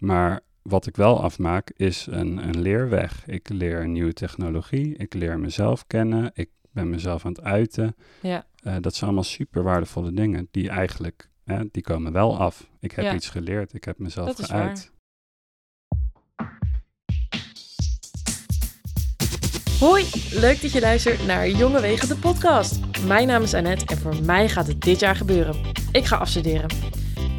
Maar wat ik wel afmaak is een, een leerweg. Ik leer een nieuwe technologie, ik leer mezelf kennen, ik ben mezelf aan het uiten. Ja. Eh, dat zijn allemaal super waardevolle dingen die eigenlijk, hè, die komen wel af. Ik heb Ja. iets geleerd, ik heb mezelf Dat is geuit. Hoi, leuk dat je luistert naar Jonge Wegen de podcast. Mijn naam is Annette en voor mij gaat het dit jaar gebeuren. Ik ga afstuderen.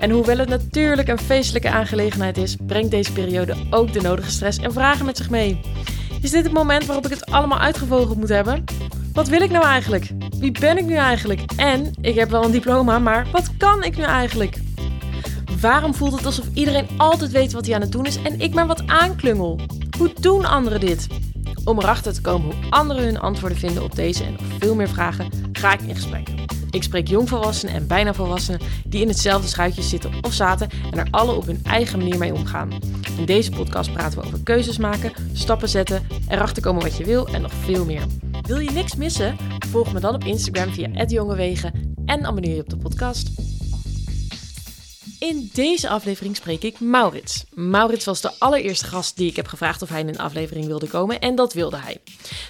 En hoewel het natuurlijk een feestelijke aangelegenheid is, brengt deze periode ook de nodige stress en vragen met zich mee. Is dit het moment waarop ik het allemaal uitgevogeld moet hebben? Wat wil ik nou eigenlijk? Wie ben ik nu eigenlijk? En ik heb wel een diploma, maar wat kan ik nu eigenlijk? Waarom voelt het alsof iedereen altijd weet wat hij aan het doen is en ik maar wat aanklungel? Hoe doen anderen dit? Om erachter te komen hoe anderen hun antwoorden vinden op deze en nog veel meer vragen, ga ik in gesprek. Ik spreek jongvolwassenen en bijna volwassenen die in hetzelfde schuitje zitten of zaten en er alle op hun eigen manier mee omgaan. In deze podcast praten we over keuzes maken, stappen zetten, erachter komen wat je wil en nog veel meer. Wil je niks missen? Volg me dan op Instagram via @jongewegen en abonneer je op de podcast. In deze aflevering spreek ik Maurits. Maurits was de allereerste gast die ik heb gevraagd of hij in een aflevering wilde komen en dat wilde hij.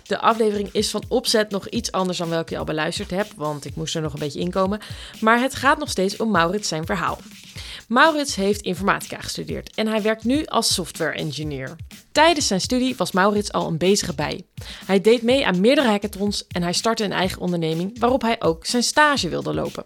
De aflevering is van opzet nog iets anders dan welke je al beluisterd hebt, want ik moest er nog een beetje inkomen. Maar het gaat nog steeds om Maurits zijn verhaal. Maurits heeft informatica gestudeerd en hij werkt nu als software engineer. Tijdens zijn studie was Maurits al een bezige bij. Hij deed mee aan meerdere hackathons en hij startte een eigen onderneming waarop hij ook zijn stage wilde lopen.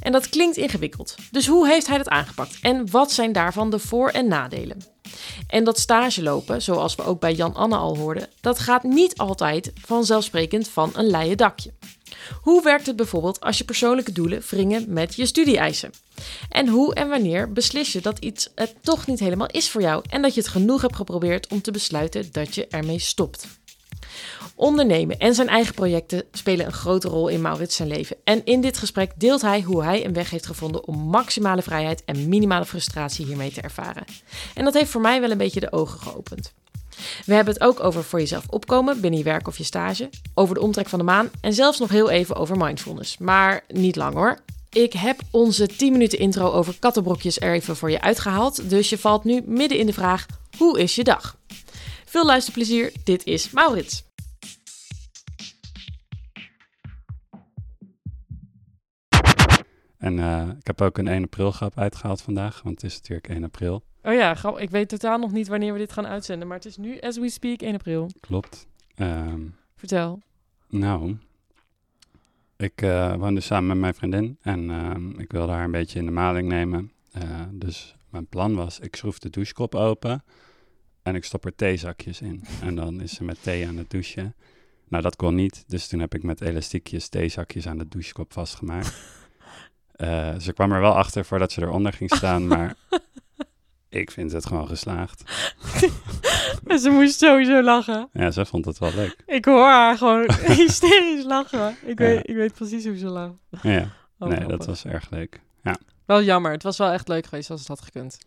En dat klinkt ingewikkeld. Dus hoe heeft hij dat aangepakt en wat zijn daarvan de voor- en nadelen? En dat stage lopen, zoals we ook bij Jan-Anne al hoorden, dat gaat niet altijd vanzelfsprekend van een leien dakje. Hoe werkt het bijvoorbeeld als je persoonlijke doelen wringen met je studie-eisen? En hoe en wanneer beslis je dat iets het toch niet helemaal is voor jou en dat je het genoeg hebt geprobeerd om te besluiten dat je ermee stopt? Ondernemen en zijn eigen projecten spelen een grote rol in Maurits zijn leven. En in dit gesprek deelt hij hoe hij een weg heeft gevonden om maximale vrijheid en minimale frustratie hiermee te ervaren. En dat heeft voor mij wel een beetje de ogen geopend. We hebben het ook over voor jezelf opkomen binnen je werk of je stage, over de omtrek van de maan en zelfs nog heel even over mindfulness. Maar niet lang hoor. Ik heb onze 10 minuten intro over kattenbrokjes er even voor je uitgehaald, dus je valt nu midden in de vraag: hoe is je dag? Veel luisterplezier, dit is Maurits. En eh, ik heb ook een 1 april grap uitgehaald vandaag, want het is natuurlijk 1 april. Oh ja, ik weet totaal nog niet wanneer we dit gaan uitzenden, maar het is nu, as we speak, 1 april. Klopt. Ehm, Vertel. nou, ik eh woonde samen met mijn vriendin en ehm, ik wilde haar een beetje in de maling nemen. Eh, dus mijn plan was, ik schroef de douchekop open en ik stop er theezakjes in. En dan is ze met thee aan het douchen. Nou, dat kon niet, dus toen heb ik met elastiekjes theezakjes aan de douchekop vastgemaakt. Eh, ze kwam er wel achter voordat ze eronder ging staan, maar ik vind het gewoon geslaagd. Ze moest sowieso lachen. Ja, ze vond het wel leuk. Ik hoor haar gewoon hysterisch lachen. Ik Ja. weet, ik weet precies hoe ze lacht. Ja, Oh, nee, dat was erg leuk. Wel jammer. Het was wel echt leuk geweest als het had gekund.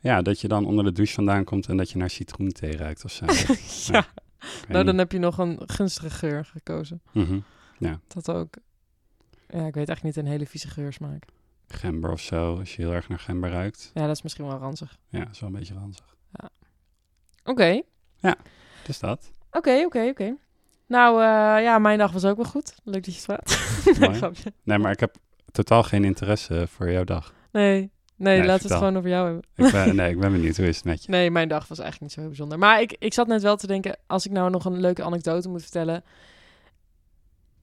Ja, dat je dan onder de douche vandaan komt en dat je naar citroenthee ruikt of zo. Ja. Nou, dan heb je nog een gunstige geur gekozen. Mhm. Dat ook. Ja, ik weet echt niet een hele vieze geur smaak. Gember of zo, als je heel erg naar gember ruikt. Ja, dat is misschien wel ranzig. Ja, is wel een beetje ranzig. Oké. Dus dat. Oké, oké, oké. Nou, eh, ja, mijn dag was ook wel goed. Leuk dat je het vraagt. nee, Mooi. grapje. Nee, maar ik heb totaal geen interesse voor jouw dag. Nee, nee, Nee, laat het gewoon over jou hebben. Ik ben, nee, ik ben benieuwd. Hoe is het met je? Nee, mijn dag was eigenlijk niet zo heel bijzonder. Maar ik, ik zat net wel te denken, als ik nou nog een leuke anekdote moet vertellen.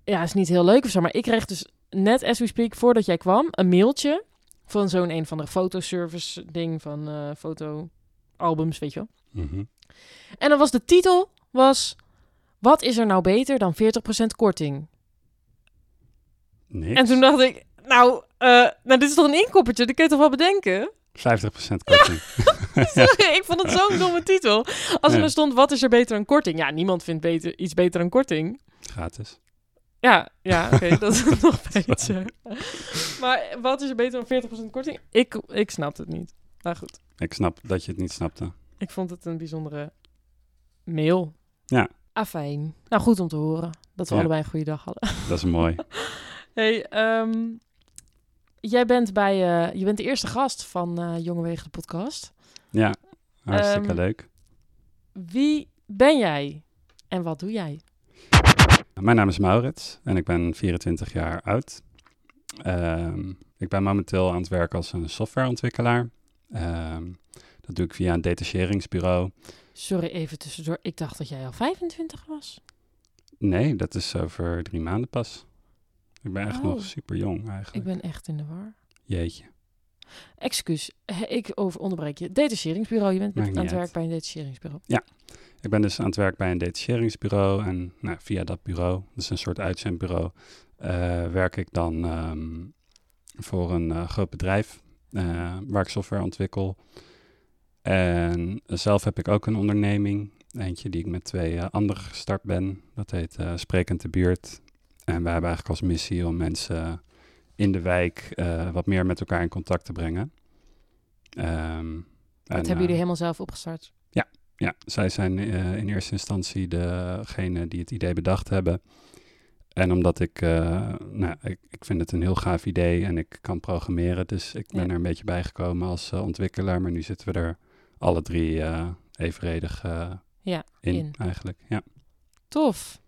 Ja, is niet heel leuk of zo, maar ik kreeg dus net as we speak, voordat jij kwam, een mailtje van zo'n een van de fotoservice ding van eh fotoalbums, weet je wel. Mhm. En dan was de titel, was, wat is er nou beter dan 40% korting? Niks. En toen dacht ik, nou, eh, nou, dit is toch een inkoppertje, dat kun je toch wel bedenken? 50% korting. ik vond het zo'n domme titel. Als er Ja. dan stond, wat is er beter dan korting? Ja, niemand vindt beter, iets beter dan korting. Gratis. Ja, ja oké, dat is nog beter. Maar wat is er beter dan 40% korting? Ik, ik snap het niet. Maar goed, Ik snap dat je het niet snapte. ik vond het een bijzondere mail. Ja. Afijn. Nou, goed om te horen dat we Ja. allebei een goede dag hadden. Dat is mooi. Hey, ehm, jij bent bij, eh, je bent de eerste gast van eh Jonge Wegen de podcast. Ja, hartstikke Ehm, leuk. Wie ben jij en wat doe jij? Mijn naam is Maurits en ik ben 24 jaar oud. Ehm, ik ben momenteel aan het werk als een softwareontwikkelaar. Ehm, dat doe ik via een detacheringsbureau. Sorry, even tussendoor. Ik dacht dat jij al 25 was. Nee, dat is over drie maanden pas. Ik ben echt Oh. nog super jong Ik eigenlijk. ben echt in de war. Jeetje. Excuus, ik over onderbreek je. Detacheringsbureau, je bent aan het werk bij een detacheringsbureau. Ik ben dus aan het werk bij een detacheringsbureau en nou, via dat bureau, dat is een soort uitzendbureau, eh, werk ik dan ehm, voor een eh, groot bedrijf eh, waar ik software ontwikkel. En zelf heb ik ook een onderneming, eentje die ik met twee anderen gestart ben. Dat heet Sprekend de Buurt. En wij hebben eigenlijk als missie om mensen in de wijk eh, wat meer met elkaar in contact te brengen. Ehm, Dat en, hebben eh, jullie helemaal zelf opgestart. ja, zij zijn eh, in eerste instantie degene die het idee bedacht hebben. En omdat ik, eh, nou, ik, ik vind het een heel gaaf idee en ik kan programmeren, dus ik ben Ja. er een beetje bijgekomen als eh, ontwikkelaar. Maar nu zitten we er alle drie eh, evenredig eh, Ja, in, in. eigenlijk. Ja. Tof.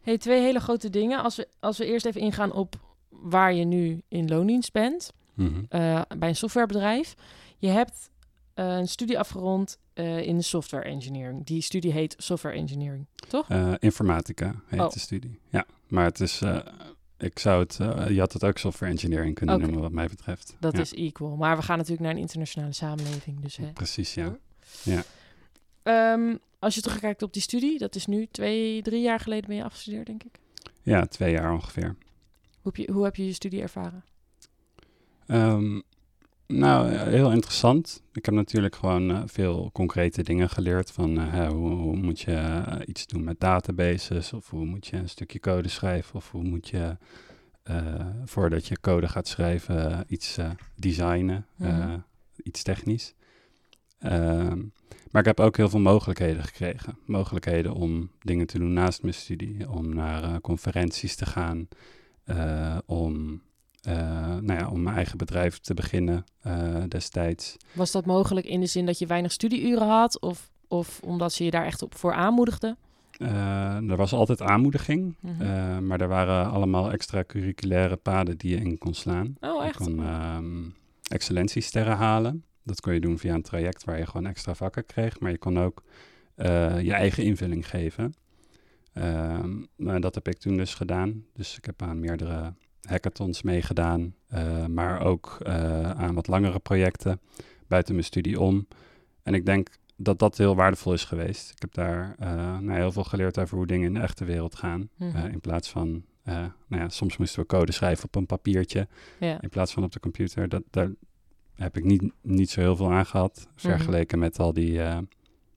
Hey, twee hele grote dingen. Als we, als we eerst even ingaan op waar je nu in loondienst bent, Mhm. eh, bij een softwarebedrijf. Je hebt eh, een studie afgerond eh, in de software engineering. Die studie heet software engineering, toch? Informatica heet Oh. de studie. Ja, maar het is, ik zou het, je had het ook software engineering kunnen noemen wat mij betreft. Dat Ja, is equal. Maar we gaan natuurlijk naar een internationale samenleving. Dus hè. Precies, ja. Ehm, als je terugkijkt op die studie, dat is nu twee, drie jaar geleden ben je afgestudeerd, denk ik. Ja, twee jaar ongeveer. Hoe heb je, hoe heb je je studie ervaren? Ehm, nou, heel interessant. Ik heb natuurlijk gewoon eh, veel concrete dingen geleerd. Van eh, hè, hoe, hoe moet je eh, iets doen met databases? Of hoe moet je een stukje code schrijven? Of hoe moet je, voordat je code gaat schrijven, iets designen? Mhm. iets technisch. Ehm, maar ik heb ook heel veel mogelijkheden gekregen. Mogelijkheden om dingen te doen naast mijn studie. Om naar conferenties te gaan. Eh, om eh, nou ja, om mijn eigen bedrijf te beginnen eh, destijds. Was dat mogelijk in de zin dat je weinig studieuren had? Of, of omdat ze je daar echt op voor aanmoedigden? Er was altijd aanmoediging, Mhm. maar er waren allemaal extracurriculaire paden die je in kon slaan. oh, Je echt? kon ehm, excellentiesterren halen. Dat kon je doen via een traject waar je gewoon extra vakken kreeg, maar je kon ook je eigen invulling geven. Ehm, maar dat heb ik toen dus gedaan. Dus ik heb aan meerdere hackathons meegedaan, eh, maar ook eh, aan wat langere projecten buiten mijn studie om. En ik denk dat dat heel waardevol is geweest. Ik heb daar eh, nou, heel veel geleerd over hoe dingen in de echte wereld gaan. Mhm. In plaats van, nou ja, soms moesten we code schrijven op een papiertje in plaats van op de computer. Dat, daar heb ik niet, niet zo heel veel aan gehad, vergeleken met al die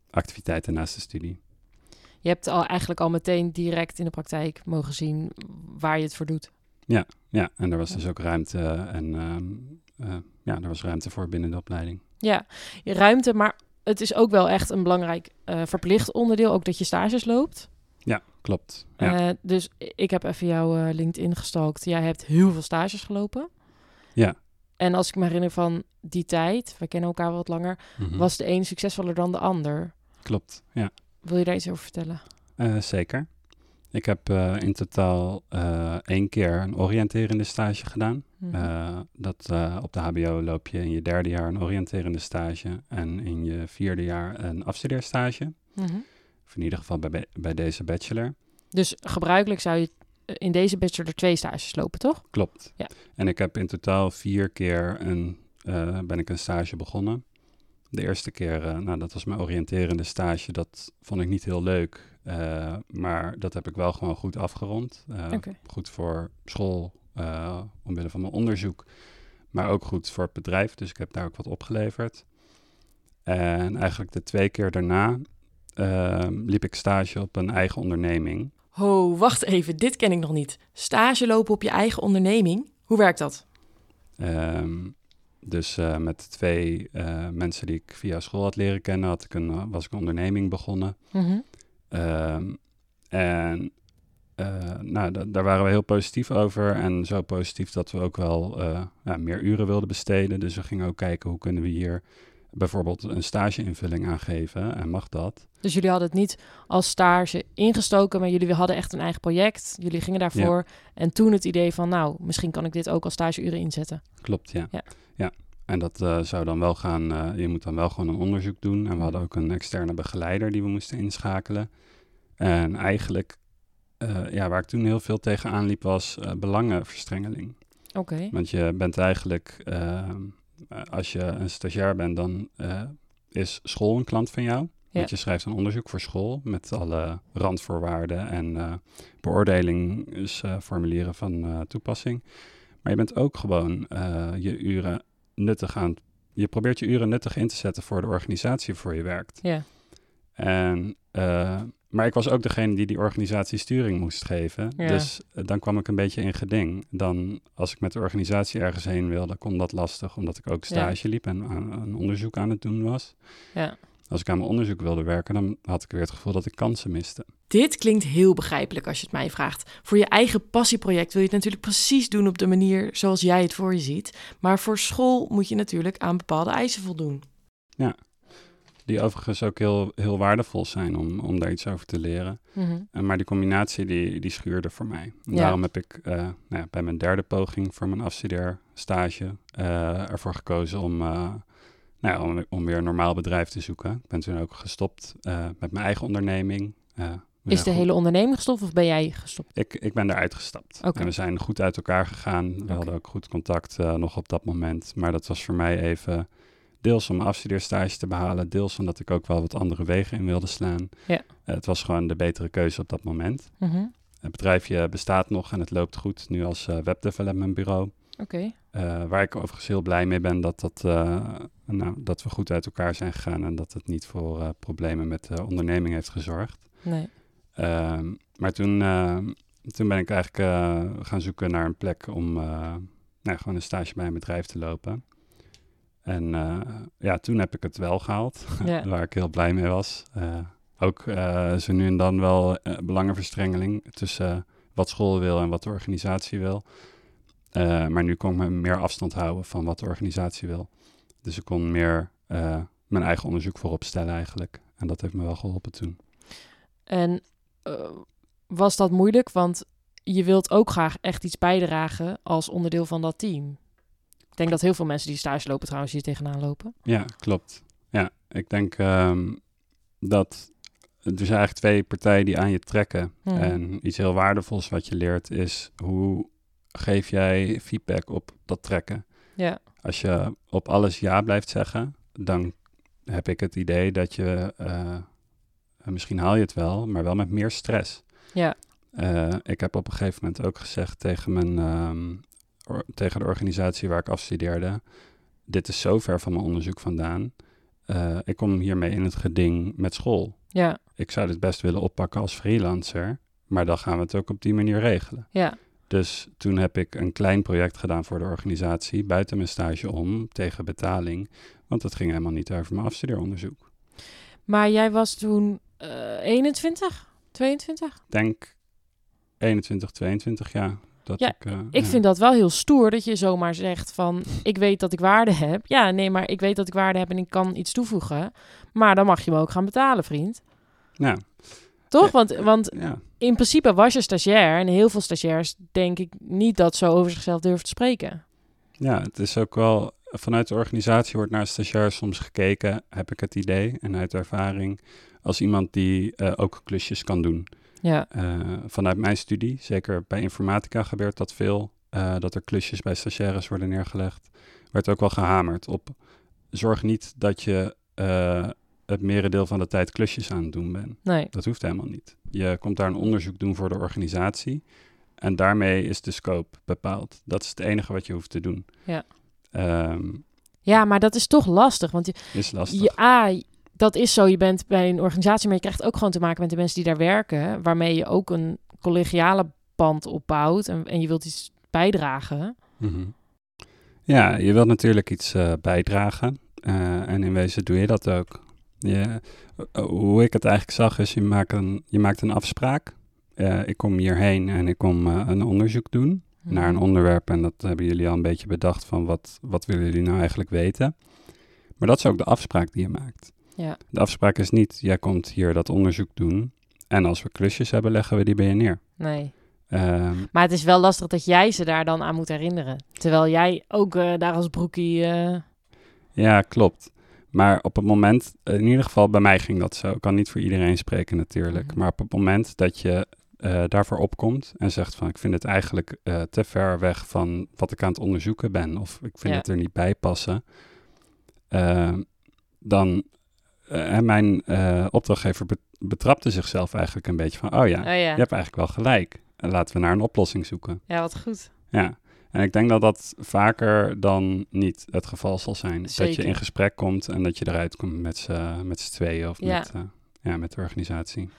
activiteiten naast de studie. Je hebt al eigenlijk al meteen direct in de praktijk mogen zien waar je het voor doet. Ja, en er was Ja. dus ook ruimte en ehm, eh, ja, er was ruimte voor binnen de opleiding. Ja, ruimte, maar het is ook wel echt een belangrijk eh, verplicht onderdeel, ook dat je stages loopt. Ja, klopt. Ja, Eh, dus ik heb even jouw LinkedIn gestalkt. Jij hebt heel veel stages gelopen. Ja. En als ik me herinner van die tijd, we kennen elkaar wat langer, Mhm. was de een succesvoller dan de ander. klopt. Ja, Wil je daar iets over vertellen? Eh, zeker. Ik heb eh, in totaal eh, één keer een oriënterende stage gedaan. Mhm. Dat, op de HBO loop je in je derde jaar een oriënterende stage en in je vierde jaar een afstudeerstage. Mhm. Of in ieder geval bij, bij deze bachelor. Dus gebruikelijk zou je in deze bachelor twee stages lopen, toch? Klopt. Ja. En ik heb in totaal vier keer een, ben ik een stage begonnen. De eerste keer, eh, nou, dat was mijn oriënterende stage. Dat vond ik niet heel leuk. eh, maar dat heb ik wel gewoon goed afgerond. Oké. Goed voor school, omwille van mijn onderzoek. Maar ook goed voor het bedrijf. Dus ik heb daar ook wat opgeleverd. En eigenlijk de twee keer daarna ehm, liep ik stage op een eigen onderneming. Ho, wacht even, dit ken ik nog niet. Stage lopen op je eigen onderneming. Hoe werkt dat? Ehm, dus eh, met twee eh, mensen die ik via school had leren kennen, had ik een, eh, was ik een onderneming begonnen. Mhm. Ehm, en nou, da- daar waren we heel positief over. En zo positief dat we ook wel ja, meer uren wilden besteden. Dus we gingen ook kijken hoe kunnen we hier bijvoorbeeld een stageinvulling aangeven en mag dat. Dus jullie hadden het niet als stage ingestoken, maar jullie hadden echt een eigen project. Jullie gingen daarvoor. En toen het idee van, nou, misschien kan ik dit ook als stageuren inzetten. Klopt, ja. Ja. ja. En dat eh, zou dan wel gaan, eh, je moet dan wel gewoon een onderzoek doen. En we hadden ook een externe begeleider die we moesten inschakelen. En eigenlijk, eh, ja, waar ik toen heel veel tegenaan liep, was belangenverstrengeling. Oké. Want je bent eigenlijk, als je een stagiair bent, dan is school een klant van jou. Ja. Want je schrijft een onderzoek voor school met alle randvoorwaarden en uh, beoordelingsformulieren van toepassing. Maar je bent ook gewoon je uren nuttig aan. Je probeert je uren nuttig in te zetten voor de organisatie voor je werkt. Ja. En, maar ik was ook degene die die organisatie sturing moest geven. Ja. Dus dan kwam ik een beetje in geding. Dan, als ik met de organisatie ergens heen wilde, kon dat lastig, omdat ik ook stage Ja. liep en aan, een onderzoek aan het doen was. ja. Als ik aan mijn onderzoek wilde werken, dan had ik weer het gevoel dat ik kansen miste. Dit klinkt heel begrijpelijk als je het mij vraagt. Voor je eigen passieproject wil je het natuurlijk precies doen op de manier zoals jij het voor je ziet. Maar voor school moet je natuurlijk aan bepaalde eisen voldoen. Die overigens ook heel, heel waardevol zijn om, om daar iets over te leren. Mhm. En maar die combinatie die, die schuurde voor mij. En Ja. Daarom heb ik eh, nou ja, bij mijn derde poging voor mijn afstudeerstage eh ervoor gekozen om, eh, nou om, om weer een normaal bedrijf te zoeken. Ik ben toen ook gestopt eh, met mijn eigen onderneming. Eh, Is de goed- hele onderneming gestopt of ben jij gestopt? ik, ik ben eruit gestapt. Oké. En we zijn goed uit elkaar gegaan. We Oké. hadden ook goed contact eh, nog op dat moment. Maar dat was voor mij even deels om mijn afstudeerstage te behalen. Deels omdat ik ook wel wat andere wegen in wilde slaan. Ja. Het was gewoon de betere keuze op dat moment. Mhm. Het bedrijfje bestaat nog en het loopt goed. Nu als eh, webdevelopment bureau. Eh, waar ik overigens heel blij mee ben dat, dat, eh, nou, dat we goed uit elkaar zijn gegaan. En dat het niet voor eh, problemen met de onderneming heeft gezorgd. Nee. Ehm, maar toen, ehm, toen ben ik eigenlijk gaan zoeken naar een plek om nou, gewoon een stage bij een bedrijf te lopen. En ja, toen heb ik het wel gehaald, Ja. waar ik heel blij mee was. Ook zo nu en dan wel belangenverstrengeling tussen wat school wil en wat de organisatie wil. Eh, maar nu kon ik me meer afstand houden van wat de organisatie wil. Dus ik kon meer eh, mijn eigen onderzoek voorop stellen eigenlijk. En dat heeft me wel geholpen toen. En eh, was dat moeilijk? Want je wilt ook graag echt iets bijdragen als onderdeel van dat team. Ik denk dat heel veel mensen die stage lopen trouwens hier tegenaan lopen. Ja, klopt. Ja, ik denk ehm, dat er zijn eigenlijk twee partijen die aan je trekken. Mhm. En iets heel waardevols wat je leert is hoe geef jij feedback op dat trekken. Ja. Als je op alles ja blijft zeggen, dan heb ik het idee dat je, eh, misschien haal je het wel, maar wel met meer stress. Ja. Eh, ik heb op een gegeven moment ook gezegd tegen, mijn, ehm, or- tegen de organisatie waar ik afstudeerde, dit is zo ver van mijn onderzoek vandaan. Eh, ik kom hiermee in het geding met school. Ja. Ik zou dit best willen oppakken als freelancer, maar dan gaan we het ook op die manier regelen. Ja. Dus toen heb ik een klein project gedaan voor de organisatie, buiten mijn stage om, tegen betaling. Want het ging helemaal niet over mijn afstudeeronderzoek. Maar jij was toen eh 21, 22? Ik denk 21, 22 jaar. Dat Ja, ik, eh, Ik ja. vind dat wel heel stoer dat je zomaar zegt van... ik weet dat ik waarde heb. Ja, nee, maar ik weet dat ik waarde heb en ik kan iets toevoegen. Maar dan mag je me ook gaan betalen, vriend. Ja, Toch? Ja. Want, want ja, in principe was je stagiair... en heel veel stagiairs denk ik niet dat zo over zichzelf durven te spreken. ja, het is ook wel... Vanuit de organisatie wordt naar stagiairs soms gekeken, heb ik het idee. En uit ervaring als iemand die eh, ook klusjes kan doen. Ja, Eh, vanuit mijn studie, zeker bij informatica gebeurt dat veel, eh, dat er klusjes bij stagiaires worden neergelegd. Werd ook wel gehamerd op, zorg niet dat je het merendeel van de tijd klusjes aan het doen bent. nee. Dat hoeft helemaal niet. Je komt daar een onderzoek doen voor de organisatie en daarmee is de scope bepaald. Dat is het enige wat je hoeft te doen. Ja. Ehm, Ja, maar dat is toch lastig. Want je, is lastig. je, dat is zo. Je bent bij een organisatie, maar je krijgt ook gewoon te maken met de mensen die daar werken. Waarmee je ook een collegiale band opbouwt. En, en je wilt iets bijdragen. Mhm. Ja, je wilt natuurlijk iets eh, bijdragen. eh, en in wezen doe je dat ook. Eh, hoe ik het eigenlijk zag is, je maakt een, je maakt een afspraak. Eh, ik kom hierheen en ik kom eh, een onderzoek doen naar een onderwerp. En dat hebben jullie al een beetje bedacht van wat, wat willen jullie nou eigenlijk weten. Maar dat is ook de afspraak die je maakt. Ja. De afspraak is niet, jij komt hier dat onderzoek doen. En als we klusjes hebben, leggen we die bij je neer. Nee. Ehm, Maar het is wel lastig dat jij ze daar dan aan moet herinneren. Terwijl jij ook eh, daar als broekie... ja, klopt. Maar op het moment, in ieder geval bij mij ging dat zo. Ik kan niet voor iedereen spreken natuurlijk. Mhm. Maar op het moment dat je eh, daarvoor opkomt en zegt van ik vind het eigenlijk eh, te ver weg van wat ik aan het onderzoeken ben. Of ik vind het er niet bij passen. eh, dan, en mijn opdrachtgever be- betrapte zichzelf eigenlijk een beetje van, oh ja, Oh ja. je hebt eigenlijk wel gelijk. En laten we naar een oplossing zoeken. ja, wat goed. Ja, en ik denk dat dat vaker dan niet het geval zal zijn. Dat je in gesprek komt en dat je eruit komt met z'n met z'n tweeën of Ja. met, eh, ja, met de organisatie.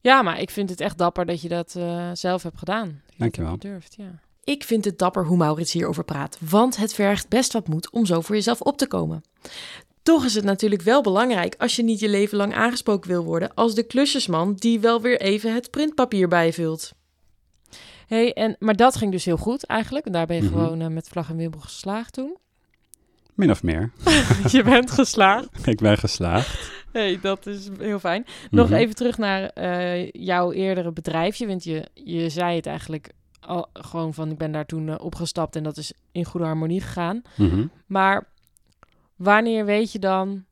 Ja, maar ik vind het echt dapper dat je dat eh, zelf hebt gedaan. Dat je Dankjewel. dat Durft, ja. Ik vind het dapper hoe Maurits hierover praat, want het vergt best wat moed om zo voor jezelf op te komen. Toch is het natuurlijk wel belangrijk als je niet je leven lang aangesproken wil worden als de klusjesman die wel weer even het printpapier bijvult. Hey, en, maar dat ging dus heel goed eigenlijk. En daar ben je Mhm. gewoon eh, met vlag en wimpel geslaagd toen. Min of meer. je bent geslaagd. ik ben geslaagd. hey, dat is heel fijn. Nog Mhm. even terug naar eh, jouw eerdere bedrijfje. Want je, je zei het eigenlijk al, gewoon van ik ben daar toen eh, opgestapt en dat is in goede harmonie gegaan. Mhm. Maar wanneer weet je dan,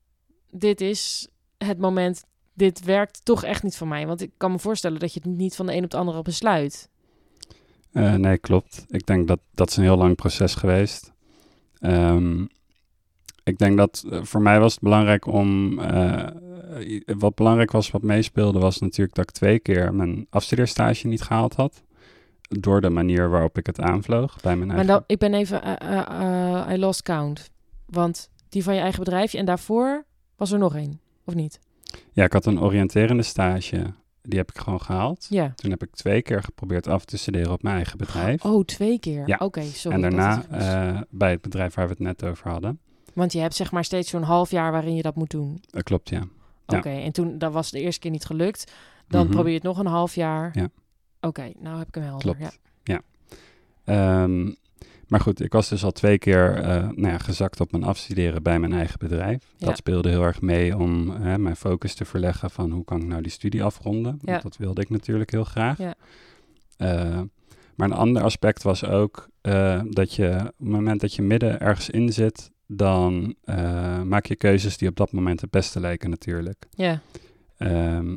dit is het moment, dit werkt toch echt niet voor mij? Want ik kan me voorstellen dat je het niet van de een op de andere besluit. Eh, nee, klopt. Ik denk dat dat is een heel lang proces geweest. Ehm, ik denk dat eh, voor mij was het belangrijk om. eh, wat belangrijk was, wat meespeelde, was natuurlijk dat ik twee keer mijn afstudeerstage niet gehaald had. Door de manier waarop ik het aanvloog bij mijn Maar eigen. dan, ik ben even, I lost count. Want die van je eigen bedrijfje en daarvoor was er nog één, of niet? Ja, ik had een oriënterende stage. Die heb ik gewoon gehaald. Ja. Toen heb ik twee keer geprobeerd af te studeren op mijn eigen bedrijf. Oh, twee keer. Ja. Oké, sorry. en daarna het was. eh, bij het bedrijf waar we het net over hadden. Want je hebt zeg maar steeds zo'n half jaar waarin je dat moet doen. Dat klopt, ja. Oké, Ja. en toen dat was de eerste keer niet gelukt. Dan Mhm. probeer je het nog een half jaar. Ja. Oké, nou heb ik hem helder. Klopt. Ja. Ehm, maar goed, ik was dus al twee keer eh, nou ja, gezakt op mijn afstuderen bij mijn eigen bedrijf. Ja. Dat speelde heel erg mee om hè, mijn focus te verleggen van hoe kan ik nou die studie afronden. Ja. Want dat wilde ik natuurlijk heel graag. Ja. Eh, maar een ander aspect was ook eh, dat je op het moment dat je midden ergens in zit, dan maak je keuzes die op dat moment het beste lijken natuurlijk. Ja. Ehm,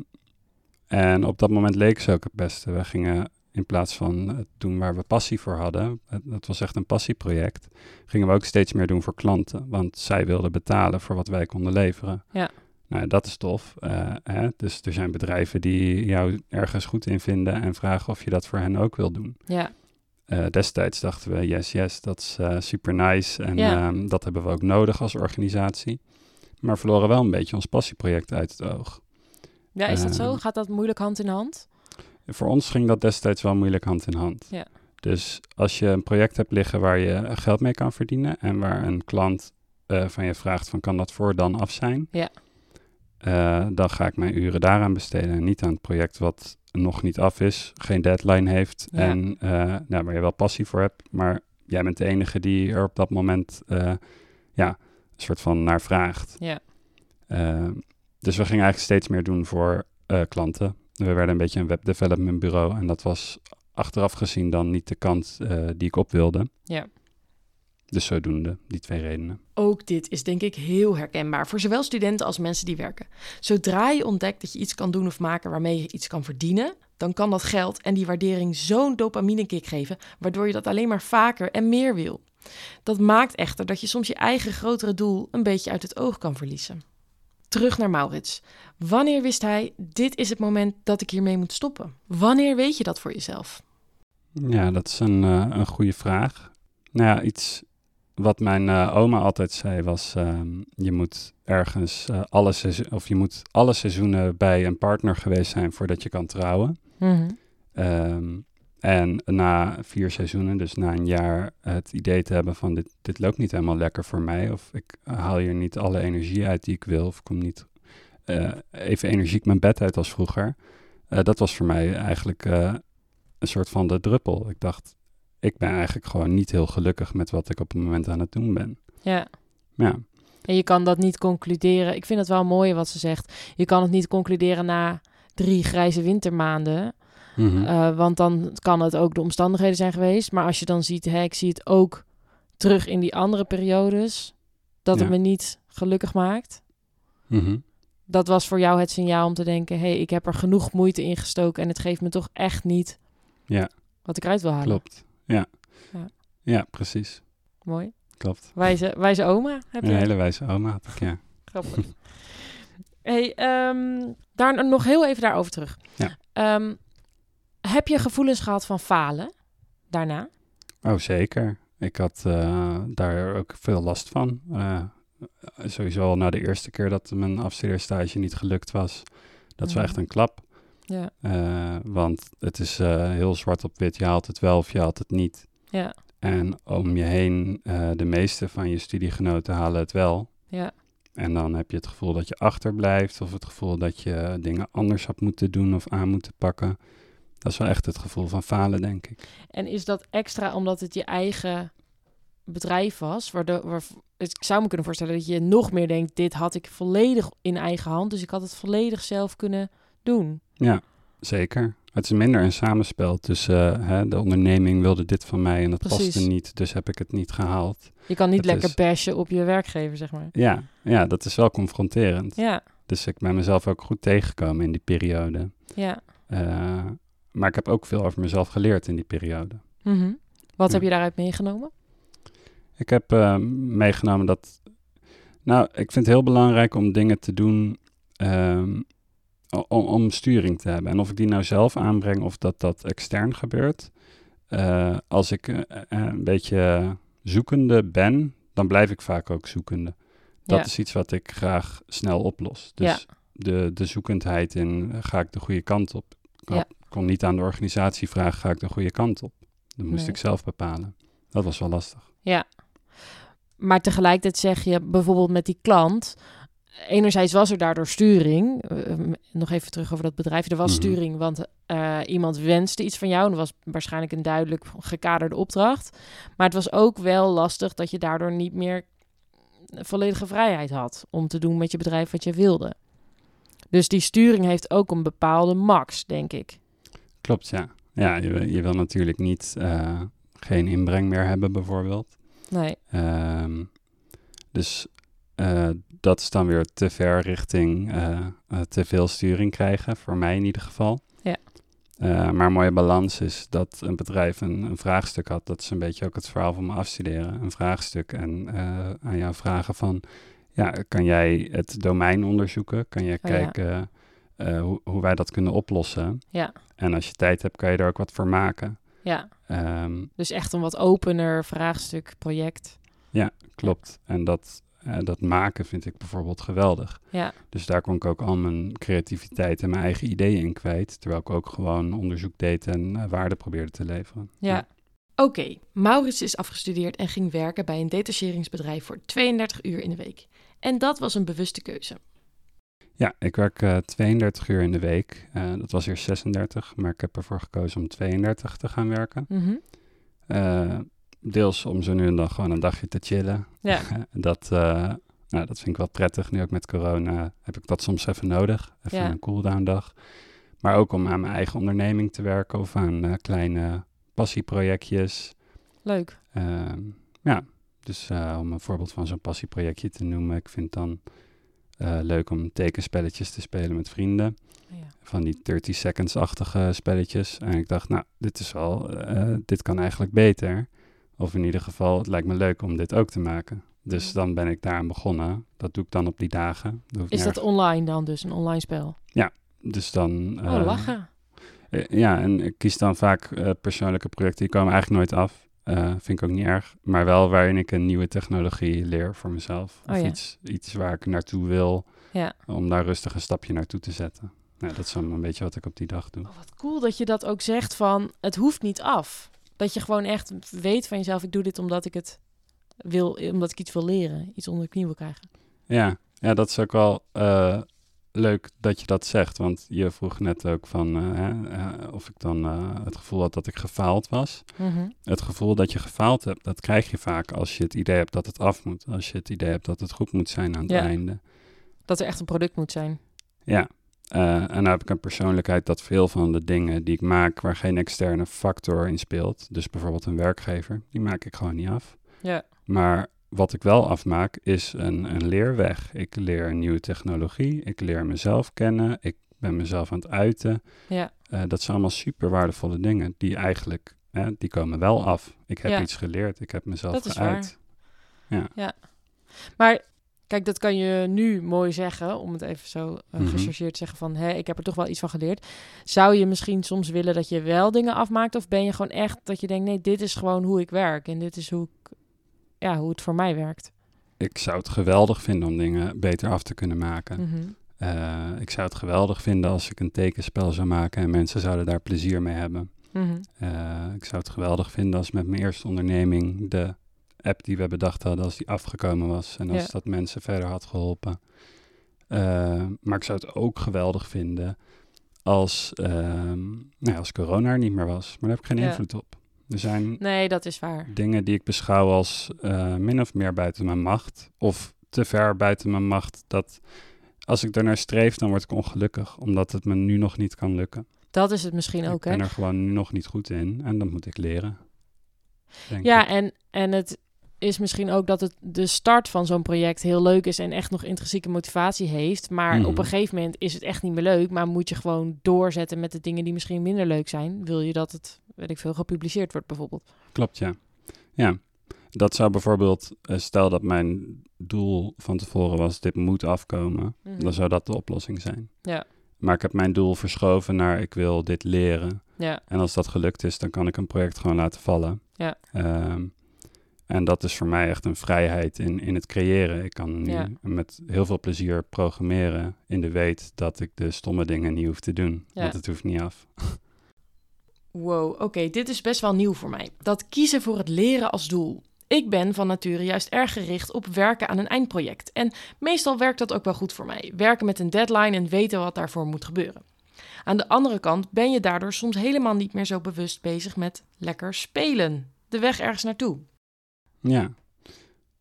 en op dat moment leek ze ook het beste. We gingen in plaats van het doen waar we passie voor hadden, het- dat was echt een passieproject, gingen we ook steeds meer doen voor klanten. Want zij wilden betalen voor wat wij konden leveren. Ja. Nou, dat is tof. eh, hè? Dus er zijn bedrijven die jou ergens goed in vinden en vragen of je dat voor hen ook wil doen. Ja. Eh, destijds dachten we, yes, yes, dat is eh, super nice. En Ja. ehm, dat hebben we ook nodig als organisatie. Maar verloren wel een beetje ons passieproject uit het oog. ja, is dat zo? Ehm, Gaat dat moeilijk hand in hand? Voor ons ging dat destijds wel moeilijk hand in hand. Ja. Dus als je een project hebt liggen waar je geld mee kan verdienen en waar een klant eh, van je vraagt van kan dat voor dan af zijn, Ja. eh, dan ga ik mijn uren daaraan besteden en niet aan het project wat nog niet af is, geen deadline heeft Ja. en eh, nou, waar je wel passie voor hebt, maar jij bent de enige die er op dat moment ja, een soort van naar vraagt. Ja. Dus we gingen eigenlijk steeds meer doen voor klanten. We werden een beetje een webdevelopment bureau en dat was achteraf gezien dan niet de kant eh, die ik op wilde. Ja. Dus zodoende, die twee redenen. Ook dit is denk ik heel herkenbaar voor zowel studenten als mensen die werken. Zodra je ontdekt dat je iets kan doen of maken waarmee je iets kan verdienen, dan kan dat geld en die waardering zo'n dopaminekick geven, waardoor je dat alleen maar vaker en meer wil. Dat maakt echter dat je soms je eigen grotere doel een beetje uit het oog kan verliezen. Terug naar Maurits. Wanneer wist hij, dit is het moment dat ik hiermee moet stoppen? Wanneer weet je dat voor jezelf? Ja, dat is een, eh, een goede vraag. Nou ja, iets wat mijn eh, oma altijd zei was: ehm, je moet ergens eh, alle seizoen, of je moet alle seizoenen bij een partner geweest zijn voordat je kan trouwen. Ehm, en na vier seizoenen, dus na een jaar, het idee te hebben van dit, dit loopt niet helemaal lekker voor mij. Of ik haal hier niet alle energie uit die ik wil. Of ik kom niet eh, even energiek mijn bed uit als vroeger. Eh, dat was voor mij eigenlijk eh, een soort van de druppel. Ik dacht, ik ben eigenlijk gewoon niet heel gelukkig met wat ik op het moment aan het doen ben. Ja, Ja. En je kan dat niet concluderen. Ik vind het wel mooi wat ze zegt. Je kan het niet concluderen na drie grijze wintermaanden. Mhm. Eh, want dan kan het ook de omstandigheden zijn geweest. Maar als je dan ziet, hè, ik zie het ook terug in die andere periodes, dat Ja. het me niet gelukkig maakt. Mhm. Dat was voor jou het signaal om te denken, hé, hey, ik heb er genoeg moeite in gestoken en het geeft me toch echt niet Ja. wat ik eruit wil halen. Klopt. Ja. Ja. ja. precies. Mooi. Klopt. Wijze, wijze oma heb je. Een hele wijze oma had ik, ja. Grappig. hey, ehm, daar nog heel even daarover terug. Ja. Ehm, heb je gevoelens gehad van falen daarna? Oh, zeker. Ik had eh, daar ook veel last van. Eh, sowieso al na de eerste keer dat mijn afstudeerstage niet gelukt was. Dat is wel Mhm. echt een klap. Ja. Eh, want het is heel zwart op wit. Je haalt het wel of je haalt het niet. Ja. En om je heen, de meeste van je studiegenoten halen het wel. Ja. En dan heb je het gevoel dat je achterblijft. Of het gevoel dat je dingen anders had moeten doen of aan moeten pakken. Dat is wel echt het gevoel van falen, denk ik. En is dat extra omdat het je eigen bedrijf was? Waardoor, waar, ik zou me kunnen voorstellen dat je nog meer denkt: dit had ik volledig in eigen hand. Dus ik had het volledig zelf kunnen doen. Ja, zeker. Het is minder een samenspel tussen eh, hè, de onderneming wilde dit van mij en dat Precies. paste niet, dus heb ik het niet gehaald. Je kan niet Het lekker is- bashen op je werkgever, zeg maar. Ja, ja, dat is wel confronterend. Ja, Dus ik ben mezelf ook goed tegengekomen in die periode. ja. Eh, maar ik heb ook veel over mezelf geleerd in die periode. Mhm. Wat Ja. heb je daaruit meegenomen? Ik heb eh, meegenomen dat. Nou, ik vind het heel belangrijk om dingen te doen. ehm, o- om, om sturing te hebben. En of ik die nou zelf aanbreng of dat dat extern gebeurt. eh, als ik eh, een beetje zoekende ben, dan blijf ik vaak ook zoekende. Dat Ja. is iets wat ik graag snel oplos. Dus de, de zoekendheid in ga ik de goede kant op. Ja. Kon niet aan de organisatie vragen, ga ik de goede kant op? Dat moest Nee. ik zelf bepalen. Dat was wel lastig. Maar tegelijkertijd zeg je bijvoorbeeld met die klant. Enerzijds was er daardoor sturing. eh, m- nog even terug over dat bedrijf. Er was Mhm. sturing, want eh, iemand wenste iets van jou. En dat was waarschijnlijk een duidelijk gekaderde opdracht. Maar het was ook wel lastig dat je daardoor niet meer volledige vrijheid had om te doen met je bedrijf wat je wilde. Dus die sturing heeft ook een bepaalde max, denk ik. Klopt, ja. Ja, je, wil- je wil natuurlijk niet eh, geen inbreng meer hebben, bijvoorbeeld. Nee, Ehm, dus eh, dat is dan weer te ver richting eh, te veel sturing krijgen, voor mij in ieder geval. Ja. Maar een mooie balans is dat een bedrijf een, een vraagstuk had. Dat is een beetje ook het verhaal van mijn afstuderen. Een vraagstuk en aan jou vragen van... Ja, kan jij het domein onderzoeken? Kan jij Oh ja. Eh, hoe, hoe wij dat kunnen oplossen? Ja. En als je tijd hebt, kan je er ook wat voor maken. ja. Ehm, Dus echt een wat opener vraagstuk, project. klopt. En dat, eh, dat maken vind ik bijvoorbeeld geweldig. Ja, Dus daar kon ik ook al mijn creativiteit en mijn eigen ideeën in kwijt. Terwijl ik ook gewoon onderzoek deed en eh, waarde probeerde te leveren. ja. Oké, Maurits is afgestudeerd en ging werken bij een detacheringsbedrijf voor 32 uur in de week. En dat was een bewuste keuze. Ja, ik werk eh, 32 uur in de week. Eh, dat was eerst 36, maar ik heb ervoor gekozen om 32 te gaan werken. Mhm. Eh, deels om zo nu en dan gewoon een dagje te chillen. Ja, dat, eh, nou, dat vind ik wel prettig. Nu ook met corona heb ik dat soms even nodig. Even Ja. een cooldown dag. Maar ook om aan mijn eigen onderneming te werken of aan eh, kleine passieprojectjes. leuk. Ehm, ja, dus eh, om een voorbeeld van zo'n passieprojectje te noemen. Ik vind dan eh, leuk om tekenspelletjes te spelen met vrienden. Ja. Van die 30 seconds-achtige spelletjes. En ik dacht, nou, dit is wel, eh, dit kan eigenlijk beter. Of in ieder geval, het lijkt me leuk om dit ook te maken. Dus Ja. dan ben ik daaraan begonnen. Dat doe ik dan op die dagen. Dat Is dat online dan dus, een online spel? Dus dan... Oh, eh, lachen. eh, Ja, en ik kies dan vaak eh, persoonlijke projecten. Die komen eigenlijk nooit af. Eh, vind ik ook niet erg. Maar wel waarin ik een nieuwe technologie leer voor mezelf. Oh of ja. iets, iets waar ik naartoe wil. Ja. Om daar rustig een stapje naartoe te zetten. Nou, dat is dan een beetje wat ik op die dag doe. Oh, wat cool dat je dat ook zegt van, het hoeft niet af. Dat je gewoon echt weet van jezelf, ik doe dit omdat ik het wil, omdat ik iets wil leren. Iets onder de knie wil krijgen. Ja, ja dat is ook wel... eh, leuk dat je dat zegt, want je vroeg net ook van eh, eh, of ik dan eh, het gevoel had dat ik gefaald was. Mhm. Het gevoel dat je gefaald hebt, dat krijg je vaak als je het idee hebt dat het af moet. Als je het idee hebt dat het goed moet zijn aan het Ja. einde. Dat er echt een product moet zijn. Ja, en nou heb ik een persoonlijkheid dat veel van de dingen die ik maak waar geen externe factor in speelt, dus bijvoorbeeld een werkgever, die maak ik gewoon niet af. Ja. Maar wat ik wel afmaak is een, een leerweg. Ik leer een nieuwe technologie, ik leer mezelf kennen, ik ben mezelf aan het uiten. Ja. Eh, dat zijn allemaal super waardevolle dingen die eigenlijk, hè, die komen wel af. Ik heb Ja. iets geleerd, ik heb mezelf Dat is geuit. Maar kijk, dat kan je nu mooi zeggen, om het even zo uh, gechargeerd te zeggen van, hé, ik heb er toch wel iets van geleerd. Zou je misschien soms willen dat je wel dingen afmaakt, of ben je gewoon echt dat je denkt, nee, dit is gewoon hoe ik werk en dit is hoe ik, ja, hoe het voor mij werkt. Ik zou het geweldig vinden om dingen beter af te kunnen maken. Mhm. Eh, ik zou het geweldig vinden als ik een tekenspel zou maken en mensen zouden daar plezier mee hebben. Mhm. Eh, ik zou het geweldig vinden als met mijn eerste onderneming de app die we bedacht hadden, als die afgekomen was en als Ja. dat mensen verder had geholpen. Eh, maar ik zou het ook geweldig vinden als, ehm, nou ja, als corona er niet meer was. Maar daar heb ik geen Ja. invloed op. Er zijn Nee, dat is waar. dingen die ik beschouw als eh, min of meer buiten mijn macht. Of te ver buiten mijn macht. Dat als ik daarnaar streef, dan word ik ongelukkig. Omdat het me nu nog niet kan lukken. Dat is het misschien ook, ik hè? ben er gewoon nu nog niet goed in. En dat moet ik leren. Ja, ik. en, en het is misschien ook dat het de start van zo'n project heel leuk is en echt nog intrinsieke motivatie heeft. Maar Mhm. op een gegeven moment is het echt niet meer leuk. Maar moet je gewoon doorzetten met de dingen die misschien minder leuk zijn. Wil je dat het, weet ik veel, gepubliceerd wordt bijvoorbeeld. Klopt, ja. Ja, dat zou bijvoorbeeld, eh, stel dat mijn doel van tevoren was, dit moet afkomen, Mhm. dan zou dat de oplossing zijn. Ja. Maar ik heb mijn doel verschoven naar, ik wil dit leren. Ja, En als dat gelukt is, dan kan ik een project gewoon laten vallen. Ja. Ehm, en dat is voor mij echt een vrijheid in, in het creëren. Ik kan nu Ja. met heel veel plezier programmeren in de weet dat ik de stomme dingen niet hoef te doen. Ja. Want het hoeft niet af. Wow, oké, dit is best wel nieuw voor mij. Dat kiezen voor het leren als doel. Ik ben van nature juist erg gericht op werken aan een eindproject. En meestal werkt dat ook wel goed voor mij. Werken met een deadline en weten wat daarvoor moet gebeuren. Aan de andere kant ben je daardoor soms helemaal niet meer zo bewust bezig met lekker spelen. De weg ergens naartoe. Ja.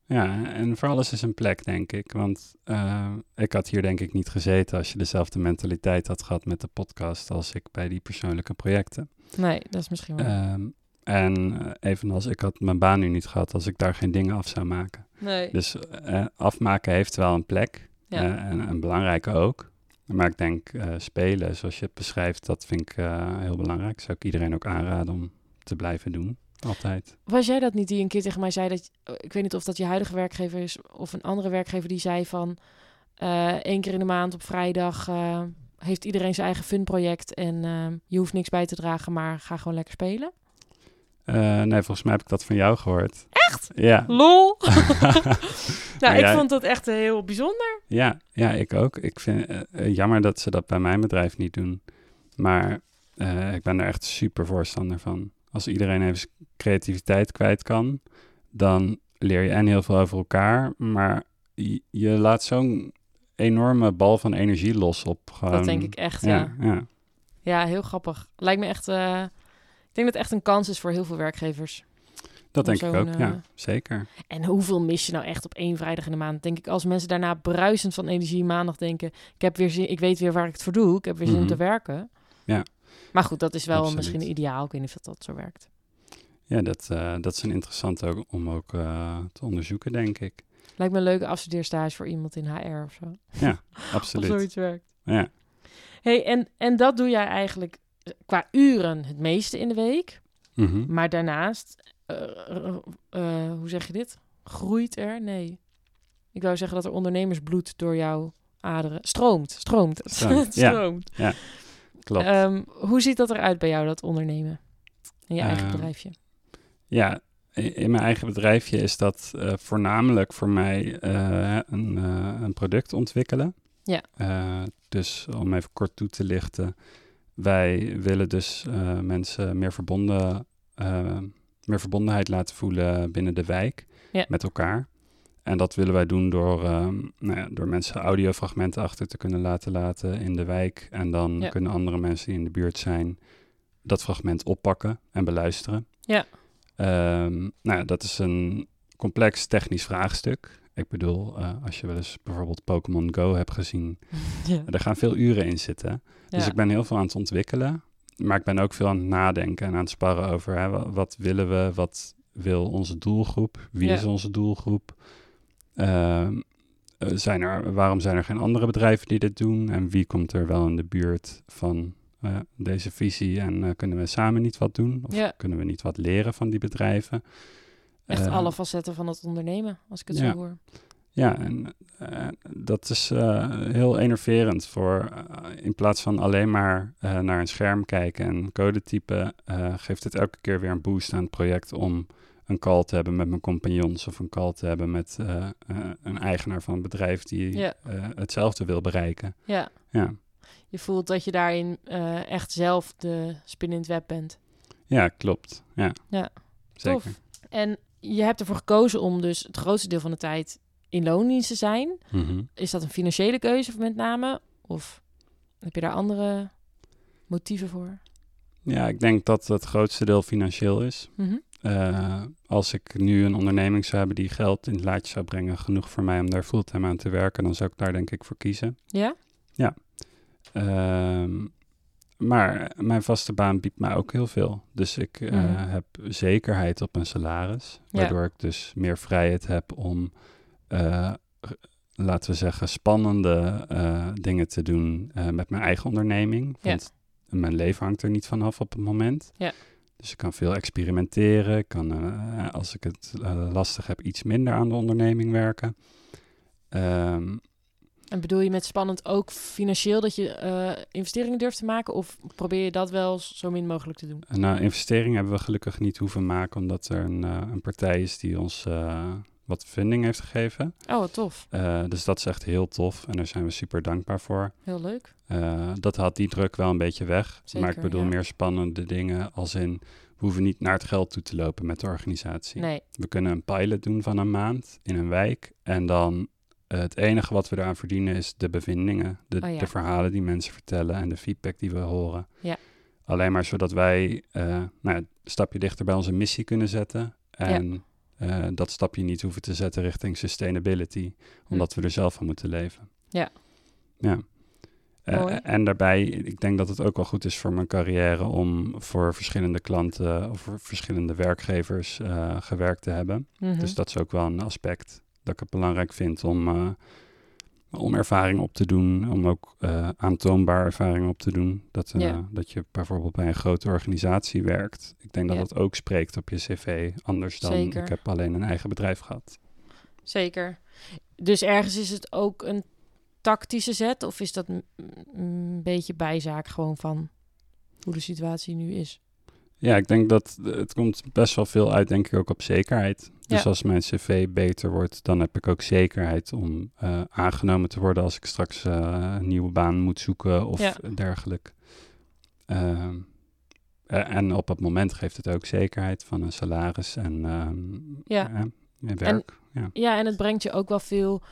Ja, en voor alles is een plek, denk ik. Want eh, ik had hier denk ik niet gezeten als je dezelfde mentaliteit had gehad met de podcast als ik bij die persoonlijke projecten. Nee, dat is misschien wel. Ehm, en eh, evenals ik had mijn baan nu niet gehad als ik daar geen dingen af zou maken. nee. Dus eh, afmaken heeft wel een plek. Ja. en een belangrijke ook. Maar ik denk spelen, zoals je het beschrijft, dat vind ik heel belangrijk. Zou ik iedereen ook aanraden om te blijven doen. Altijd. Was jij dat niet die een keer tegen mij zei dat... Ik weet niet of dat je huidige werkgever is of een andere werkgever die zei van... eh één keer in de maand op vrijdag eh, heeft iedereen zijn eigen funproject... en eh, je hoeft niks bij te dragen, maar ga gewoon lekker spelen. Nee, volgens mij heb ik dat van jou gehoord. Echt? Ja. Lol! nou, ik jij- vond dat echt heel bijzonder. Ja, ja, ik ook. Ik vind jammer dat ze dat bij mijn bedrijf niet doen. Maar ik ben er echt super voorstander van. Als iedereen even creativiteit kwijt kan, dan leer je en heel veel over elkaar. Maar je, je laat zo'n enorme bal van energie los op gewoon... Dat denk ik echt, ja. Ja, ja. Ja, heel grappig. Lijkt me echt... eh, ik denk dat het echt een kans is voor heel veel werkgevers. dat denk ik ook. Ja, eh, zeker. En hoeveel mis je nou echt op één vrijdag in de maand? Denk ik, als mensen daarna bruisend van energie maandag denken... ik heb weer zin, ik weet weer waar ik het voor doe. Ik heb weer zin om Mhm. te werken. Ja. Maar goed, dat is wel Absoluut. misschien ideaal. Ik weet niet of dat zo werkt. Ja, dat, eh, dat is een interessante ook om ook eh, te onderzoeken, denk ik. Lijkt me een leuke afstudeerstage voor iemand in HR of zo. Of Absoluut. zoiets werkt. Ja. hey, en, en dat doe jij eigenlijk eh, qua uren het meeste in de week. Mhm. Maar daarnaast, hoe zeg je dit? Groeit er? Nee. Ik wou zeggen dat er ondernemersbloed door jouw aderen stroomt. Stroomt. Stroomt, ja. stroomt. Klopt. Ehm, hoe ziet dat eruit bij jou, dat ondernemen? In je eigen Ehm, bedrijfje? Ja, in mijn eigen bedrijfje is dat eh, voornamelijk voor mij eh, een, eh, een product ontwikkelen. Ja. Dus om even kort toe te lichten, wij willen dus mensen meer, verbonden, meer verbondenheid laten voelen binnen de wijk Ja. met elkaar. En dat willen wij doen door, ehm, nou ja, door mensen audiofragmenten achter te kunnen laten laten in de wijk. En dan Ja. kunnen andere mensen die in de buurt zijn dat fragment oppakken en beluisteren. Ja. Ehm, nou ja, dat is een complex technisch vraagstuk. Ik bedoel, eh, als je wel eens bijvoorbeeld Pokémon Go hebt gezien, Ja. er gaan veel uren in zitten. Dus ik ben heel veel aan het ontwikkelen. Maar ik ben ook veel aan het nadenken en aan het sparren over hè, wa- wat willen we, wat wil onze doelgroep, wie is onze doelgroep. Ehm, eh, zijn er, waarom zijn er geen andere bedrijven die dit doen en wie komt er wel in de buurt van eh, deze visie en eh, kunnen we samen niet wat doen of Ja. kunnen we niet wat leren van die bedrijven? Echt Eh, alle facetten van het ondernemen, als ik het ja. zo hoor. Ja, en dat is heel enerverend voor in plaats van alleen maar naar een scherm kijken en code typen, geeft het elke keer weer een boost aan het project om een call te hebben met mijn compagnons of een call te hebben met eh, eh, een eigenaar van een bedrijf die Ja. eh, hetzelfde wil bereiken. Ja, Ja. je voelt dat je daarin echt zelf de spin in het web bent. ja, klopt. Ja, Ja, zeker. Tof. En je hebt ervoor gekozen om dus het grootste deel van de tijd in loondienst te zijn. Mhm. Is dat een financiële keuze met name? Of heb je daar andere motieven voor? Ja, ik denk dat het grootste deel financieel is. Mhm. Eh, als ik nu een onderneming zou hebben die geld in het laadje zou brengen, genoeg voor mij om daar fulltime aan te werken, dan zou ik daar denk ik voor kiezen. Ja? Ehm, maar mijn vaste baan biedt mij ook heel veel. Dus ik eh, Mhm. heb zekerheid op mijn salaris, Ja. waardoor ik dus meer vrijheid heb om, eh, laten we zeggen, spannende dingen te doen met mijn eigen onderneming. Ja. Want mijn leven hangt er niet vanaf op het moment. Ja. Dus ik kan veel experimenteren. Ik kan, eh, als ik het eh, lastig heb, iets minder aan de onderneming werken. Ehm, En bedoel je met spannend ook financieel dat je eh, investeringen durft te maken? Of probeer je dat wel zo min mogelijk te doen? Nou, investeringen hebben we gelukkig niet hoeven maken, omdat er een, eh, een partij is die ons eh, wat funding heeft gegeven. Oh, wat tof. Eh, dus dat is echt heel tof en daar zijn we super dankbaar voor. Heel leuk. Eh, dat haalt die druk wel een beetje weg. maar ik Zeker, bedoel ja. meer spannende dingen als in, we hoeven niet naar het geld toe te lopen met de organisatie. Nee. We kunnen een pilot doen van een maand in een wijk en dan eh, het enige wat we eraan verdienen is de bevindingen, de, Oh ja. de verhalen die mensen vertellen en de feedback die we horen. Ja. Alleen maar zodat wij nou, een stapje dichter bij onze missie kunnen zetten en eh, dat stapje niet hoeven te zetten richting sustainability, omdat we er zelf van moeten leven. Hm. Ja. Ja. Eh, en daarbij, ik denk dat het ook wel goed is voor mijn carrière om voor verschillende klanten of voor verschillende werkgevers eh, gewerkt te hebben. Mhm. Dus dat is ook wel een aspect dat ik het belangrijk vind om, om ervaring op te doen, om ook eh, aantoonbaar ervaring op te doen. Dat, eh, Ja. dat je bijvoorbeeld bij een grote organisatie werkt. Ik denk dat Ja. dat ook spreekt op je cv, anders dan Zeker. ik heb alleen een eigen bedrijf gehad. Zeker. Dus ergens is het ook een tactische zet? Of is dat een beetje bijzaak gewoon van hoe de situatie nu is? Ja, ik denk dat het komt best wel veel uit, denk ik, ook op zekerheid. Dus Ja. als mijn cv beter wordt, dan heb ik ook zekerheid om eh, aangenomen te worden als ik straks eh, een nieuwe baan moet zoeken of Ja. dergelijk. Ehm, eh, en op het moment geeft het ook zekerheid van een salaris en ehm, Ja. en werk. ja. Ja, en het brengt je ook wel veel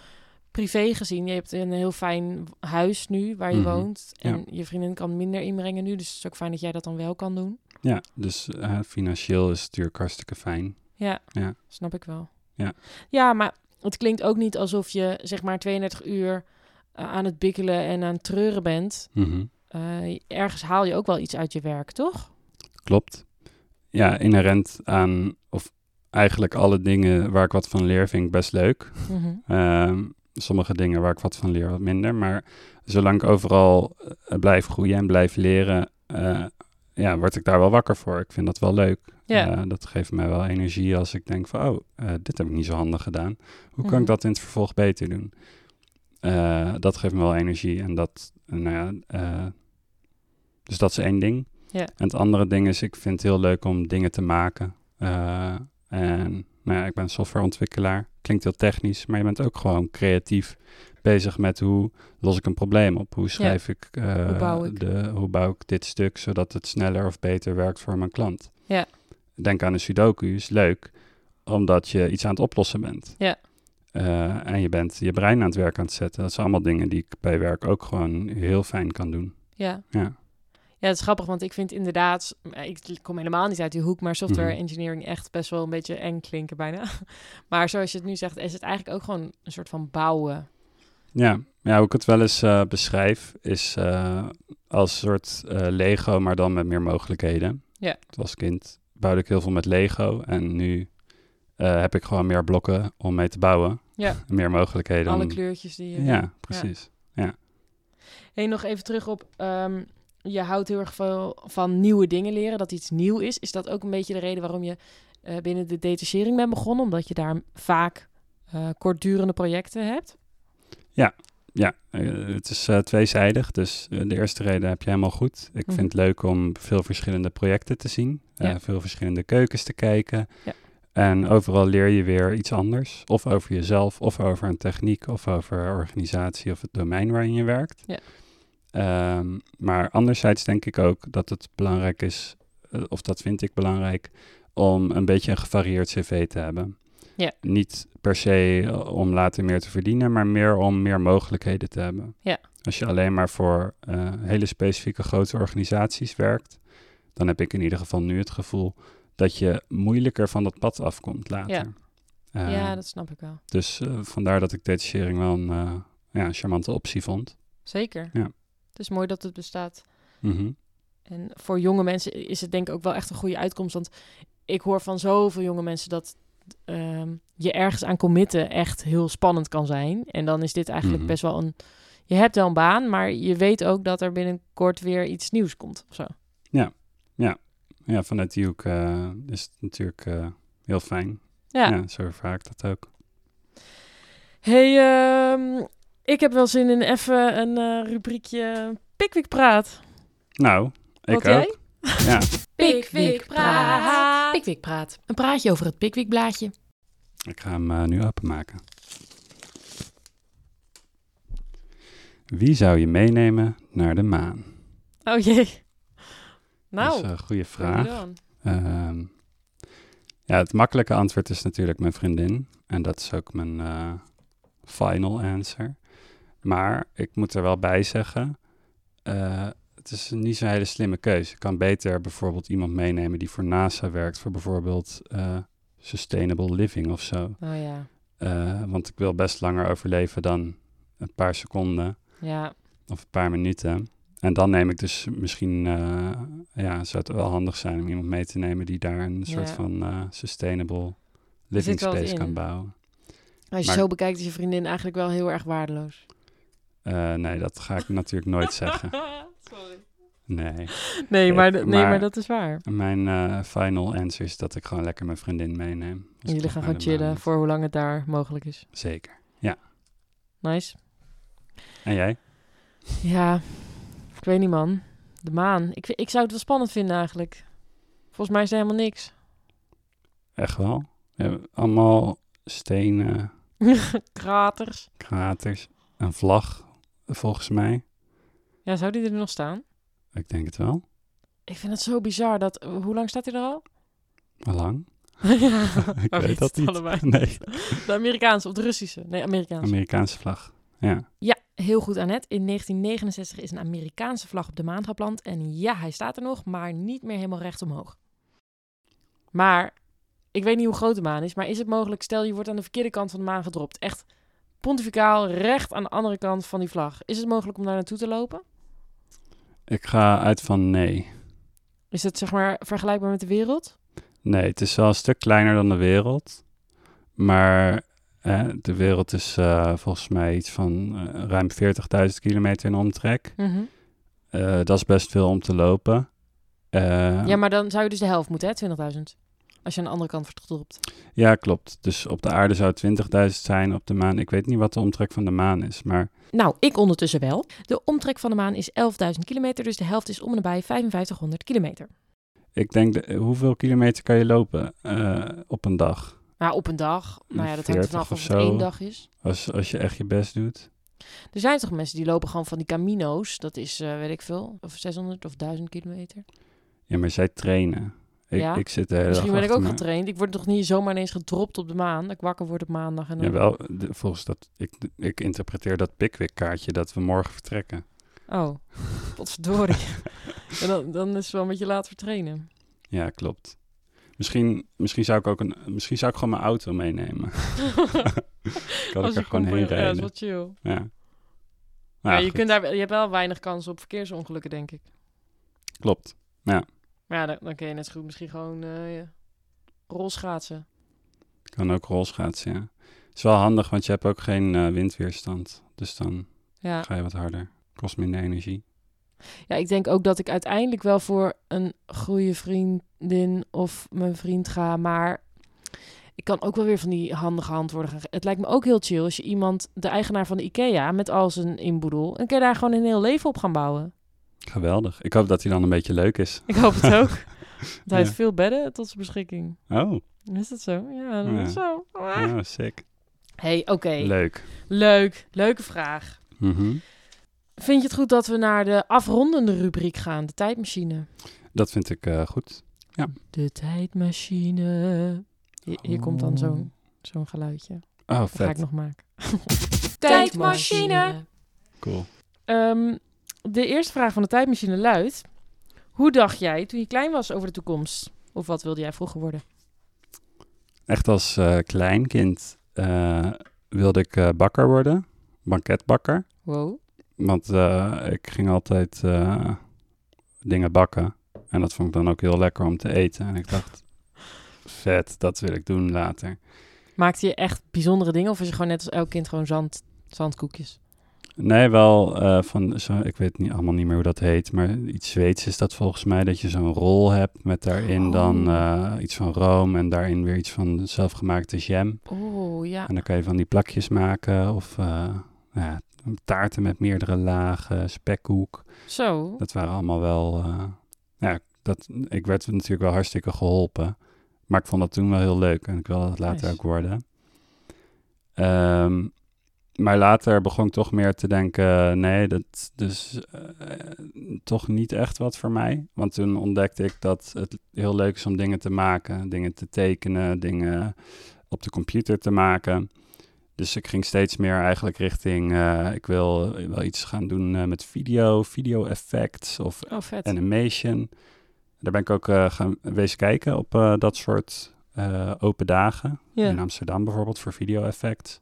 privé gezien. Je hebt een heel fijn huis nu waar je Mhm. woont. En je vriendin kan minder inbrengen nu. Dus het is ook fijn dat jij dat dan wel kan doen. ja, dus eh, financieel is het natuurlijk hartstikke fijn. Ja, Ja. snap ik wel. Ja. ja, maar het klinkt ook niet alsof je zeg maar 32 uur eh, aan het bikkelen en aan het treuren bent. Mhm. Eh, ergens haal je ook wel iets uit je werk, toch? Klopt. Ja, inherent aan, of eigenlijk alle dingen waar ik wat van leer, vind ik best leuk. Ehm, sommige dingen waar ik wat van leer, wat minder. Maar zolang ik overal eh, blijf groeien en blijf leren, eh, ja, word ik daar wel wakker voor. Ik vind dat wel leuk. Ja. Eh, dat geeft mij wel energie als ik denk van, oh, eh, dit heb ik niet zo handig gedaan. Hoe kan Mhm. ik dat in het vervolg beter doen? Eh, dat geeft me wel energie en dat, eh, nou ja, eh, dus dat is één ding. Ja. En het andere ding is, ik vind het heel leuk om dingen te maken. Eh, en nou ja, ik ben softwareontwikkelaar. Klinkt heel technisch, maar je bent ook gewoon creatief bezig met hoe los ik een probleem op? Hoe schrijf ik, eh, Hoe bouw ik? De, hoe bouw ik dit stuk zodat het sneller of beter werkt voor mijn klant? Ja. Denk aan een sudoku, is leuk, omdat je iets aan het oplossen bent. Ja. Eh, en je bent je brein aan het werk aan het zetten. Dat zijn allemaal dingen die ik bij werk ook gewoon heel fijn kan doen. Ja. Ja. Ja, het is grappig, want ik vind inderdaad, ik kom helemaal niet uit die hoek, maar software Mhm. engineering echt best wel een beetje eng klinken bijna. Maar zoals je het nu zegt, is het eigenlijk ook gewoon een soort van bouwen. Ja, ja hoe ik het wel eens eh, beschrijf, is eh, als een soort eh, Lego, maar dan met meer mogelijkheden. Ja. Als kind bouwde ik heel veel met Lego en nu eh, heb ik gewoon meer blokken om mee te bouwen. Ja. Meer mogelijkheden. Alle om- kleurtjes die je... Ja, precies. Hey, nog even terug op, ehm, je houdt heel erg veel van nieuwe dingen leren, dat iets nieuw is. Is dat ook een beetje de reden waarom je eh, binnen de detachering bent begonnen? Omdat je daar vaak eh, kortdurende projecten hebt? Ja, eh, het is tweezijdig. Dus de eerste reden heb je helemaal goed. Ik Mhm. vind het leuk om veel verschillende projecten te zien. Ja. veel verschillende keukens te kijken. Ja. En overal leer je weer iets anders. Of over jezelf, of over een techniek, of over organisatie of het domein waarin je werkt. Ja. Ehm, maar anderzijds denk ik ook dat het belangrijk is, eh, of dat vind ik belangrijk, om een beetje een gevarieerd cv te hebben. Ja. Niet per se eh, om later meer te verdienen, maar meer om meer mogelijkheden te hebben. Ja. Als je alleen maar voor eh, hele specifieke grote organisaties werkt, dan heb ik in ieder geval nu het gevoel dat je moeilijker van dat pad afkomt later. Eh, ja, dat snap ik wel. Dus vandaar dat ik detachering wel een ja, een charmante optie vond. Zeker. Ja. Het is mooi dat het bestaat. Mhm. En voor jonge mensen is het denk ik ook wel echt een goede uitkomst. Want ik hoor van zoveel jonge mensen dat ehm, je ergens aan committen echt heel spannend kan zijn. En dan is dit eigenlijk Mhm. best wel een... Je hebt wel een baan, maar je weet ook dat er binnenkort weer iets nieuws komt. Of zo. Ja, vanuit die hoek eh, is het natuurlijk eh, heel fijn. Ja. Ja. zo ervaar ik dat ook. Hey, ehm, ik heb wel zin in even een eh, rubriekje Pickwick Praat. Nou, ik Wat jij? ook. Ja. Pickwick Praat. Pickwick Praat. Een praatje over het Pickwick blaadje. Ik ga hem eh, nu openmaken. Wie zou je meenemen naar de maan? Oh jee. Dat Nou, is een goede bring it vraag. Ehm, ja, het makkelijke antwoord is natuurlijk mijn vriendin. En dat is ook mijn eh, final answer. Maar ik moet er wel bij zeggen, eh, het is niet zo'n hele slimme keuze. Ik kan beter bijvoorbeeld iemand meenemen die voor NASA werkt, voor bijvoorbeeld eh, sustainable living of zo. Oh ja. Eh, want ik wil best langer overleven dan een paar seconden Ja, of een paar minuten. En dan neem ik dus misschien, ja, zou het wel handig zijn om iemand mee te nemen die daar een soort van sustainable living space kan bouwen. als je Maar- zo bekijkt is je vriendin eigenlijk wel heel erg waardeloos. Eh, nee, dat ga ik natuurlijk nooit zeggen. Sorry. Nee. Nee, maar, Ik- nee, maar- maar dat is waar. Mijn eh, final answer is dat ik gewoon lekker mijn vriendin meeneem. Jullie gaan gewoon chillen voor hoe lang het daar mogelijk is. Zeker. Nice. En jij? Ja, ik weet niet man. De maan. Ik, ik zou het wel spannend vinden eigenlijk. Volgens mij is er helemaal niks. Echt wel? We hebben allemaal stenen, Kraters. kraters, een vlag, volgens mij. Ja, zou die er nog staan? Ik denk het wel. Ik vind het zo bizar dat... Hoe lang staat hij er al? Lang? ja, Ik weet dat niet. allebei. Nee, De Amerikaanse of de Russische? Nee, Amerikaanse. Amerikaanse vlag. Ja. Ja, heel goed Annette. In 1969 is een Amerikaanse vlag op de maan geplant. En ja, hij staat er nog, maar niet meer helemaal recht omhoog. Maar, ik weet niet hoe groot de maan is, maar is het mogelijk, stel je wordt aan de verkeerde kant van de maan gedropt. Echt pontificaal, recht aan de andere kant van die vlag. Is het mogelijk om daar naartoe te lopen? Ik ga uit van nee. Is het zeg maar vergelijkbaar met de wereld? Nee, het is wel een stuk kleiner dan de wereld. Maar eh, de wereld is eh, volgens mij iets van eh, ruim 40.000 kilometer in omtrek. Mhm. Eh, dat is best veel om te lopen. Ja, maar dan zou je dus de helft moeten, hè? 20.000. Als je aan de andere kant wordt gedropt. ja, klopt. Dus op de aarde zou het 20.000 zijn, op de maan. Ik weet niet wat de omtrek van de maan is, maar Nou, ik ondertussen wel. De omtrek van de maan is 11.000 kilometer, dus de helft is om en nabij 5500 kilometer. ik denk, de, hoeveel kilometer kan je lopen eh, op een dag? Nou, op een dag. Nou ja, dat hangt er 40 vanaf of of het één dag is. Als, als je echt je best doet. Er zijn toch mensen die lopen gewoon van die camino's. Dat is, eh, weet ik veel, of 600 of 1000 kilometer. Ja, maar zij trainen. Ik, Ja? ik zit Misschien ben ik ook me- getraind. Ik word toch niet zomaar ineens gedropt op de maan. Ik wakker word op maandag. En dan... Jawel, de- volgens dat, ik, ik interpreteer dat Pickwick-kaartje dat we morgen vertrekken. Oh, potverdorie. en dan, dan is het wel een beetje laat voor trainen. Ja, klopt. Misschien, misschien, zou ik ook een, misschien zou ik gewoon mijn auto meenemen. kan Als ik er gewoon heen Ja, dat is rijden. wel chill. Ja. Ja, Nou, je, kunt daar, je hebt wel weinig kans op verkeersongelukken, denk ik. Klopt. Maar ja, dan, dan kun je net zo goed misschien gewoon eh rolschaatsen. Kan ook rolschaatsen, ja. is wel handig, want je hebt ook geen eh, windweerstand. Dus dan Ja. ga je wat harder. Kost minder energie. ja, ik denk ook dat ik uiteindelijk wel voor een goede vriendin of mijn vriend ga. Maar ik kan ook wel weer van die handige antwoorden gaan. Het lijkt me ook heel chill als je iemand, de eigenaar van de IKEA, met al zijn inboedel, en kun je daar gewoon een heel leven op gaan bouwen. Geweldig. Ik hoop dat hij dan een beetje leuk is. Ik hoop het ook. Want hij Ja. heeft veel bedden tot zijn beschikking. Oh, Is dat zo? Ja, dat Ja. is zo. Ah. oh sick. Hey, oké. Leuk. Leuk. Leuke vraag. Mhm. Vind je het goed dat we naar de afrondende rubriek gaan, de tijdmachine? Dat vind ik eh, goed. De tijdmachine. Hier, hier komt dan zo'n zo'n geluidje. Oh, Dat ga ik vet. nog maken. Tijdmachine. Cool. Ehm, de eerste vraag van de tijdmachine luidt... Hoe dacht jij toen je klein was over de toekomst? Of wat wilde jij vroeger worden? Echt als eh klein kind eh, wilde ik eh, bakker worden. Banketbakker. Wow. Want eh, ik ging altijd eh, dingen bakken. En dat vond ik dan ook heel lekker om te eten. En ik dacht, vet, dat wil ik doen later. Maakte je echt bijzondere dingen? Of was je gewoon net als elk kind gewoon zand, zandkoekjes? Nee, wel eh, van, zo, ik weet niet, allemaal niet meer hoe dat heet. Maar iets Zweeds is dat volgens mij. Dat je zo'n rol hebt met daarin Oh. dan eh, iets van room. En daarin weer iets van zelfgemaakte jam. Oh, ja. En dan kan je van die plakjes maken. Of eh, ja, taarten met meerdere lagen, spekkoek. Zo. Dat waren allemaal wel. ja, dat, ik werd natuurlijk wel hartstikke geholpen. Maar ik vond dat toen wel heel leuk en ik wilde dat later Nice. ook worden. Ehm, maar later begon ik toch meer te denken: nee, dat is eh, toch niet echt wat voor mij. Want toen ontdekte ik dat het heel leuk is om dingen te maken, dingen te tekenen, dingen op de computer te maken. Dus ik ging steeds meer eigenlijk richting, eh, ik wil wel iets gaan doen eh, met video, video effects of Oh, animation. Daar ben ik ook gaan wezen kijken op dat soort open dagen. In Amsterdam bijvoorbeeld voor video effects.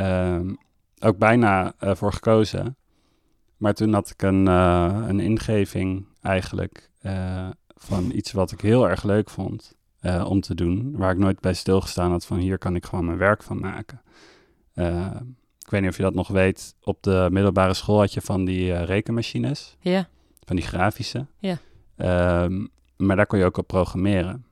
Ehm, ook bijna eh, voor gekozen. Maar toen had ik een, eh, een ingeving eigenlijk eh, van iets wat ik heel erg leuk vond om te doen. Waar ik nooit bij stilgestaan had van hier kan ik gewoon mijn werk van maken. Eh, ik weet niet of je dat nog weet. Op de middelbare school had je van die rekenmachines Ja. van die grafische. Ja. Ehm, maar daar kon je ook op programmeren.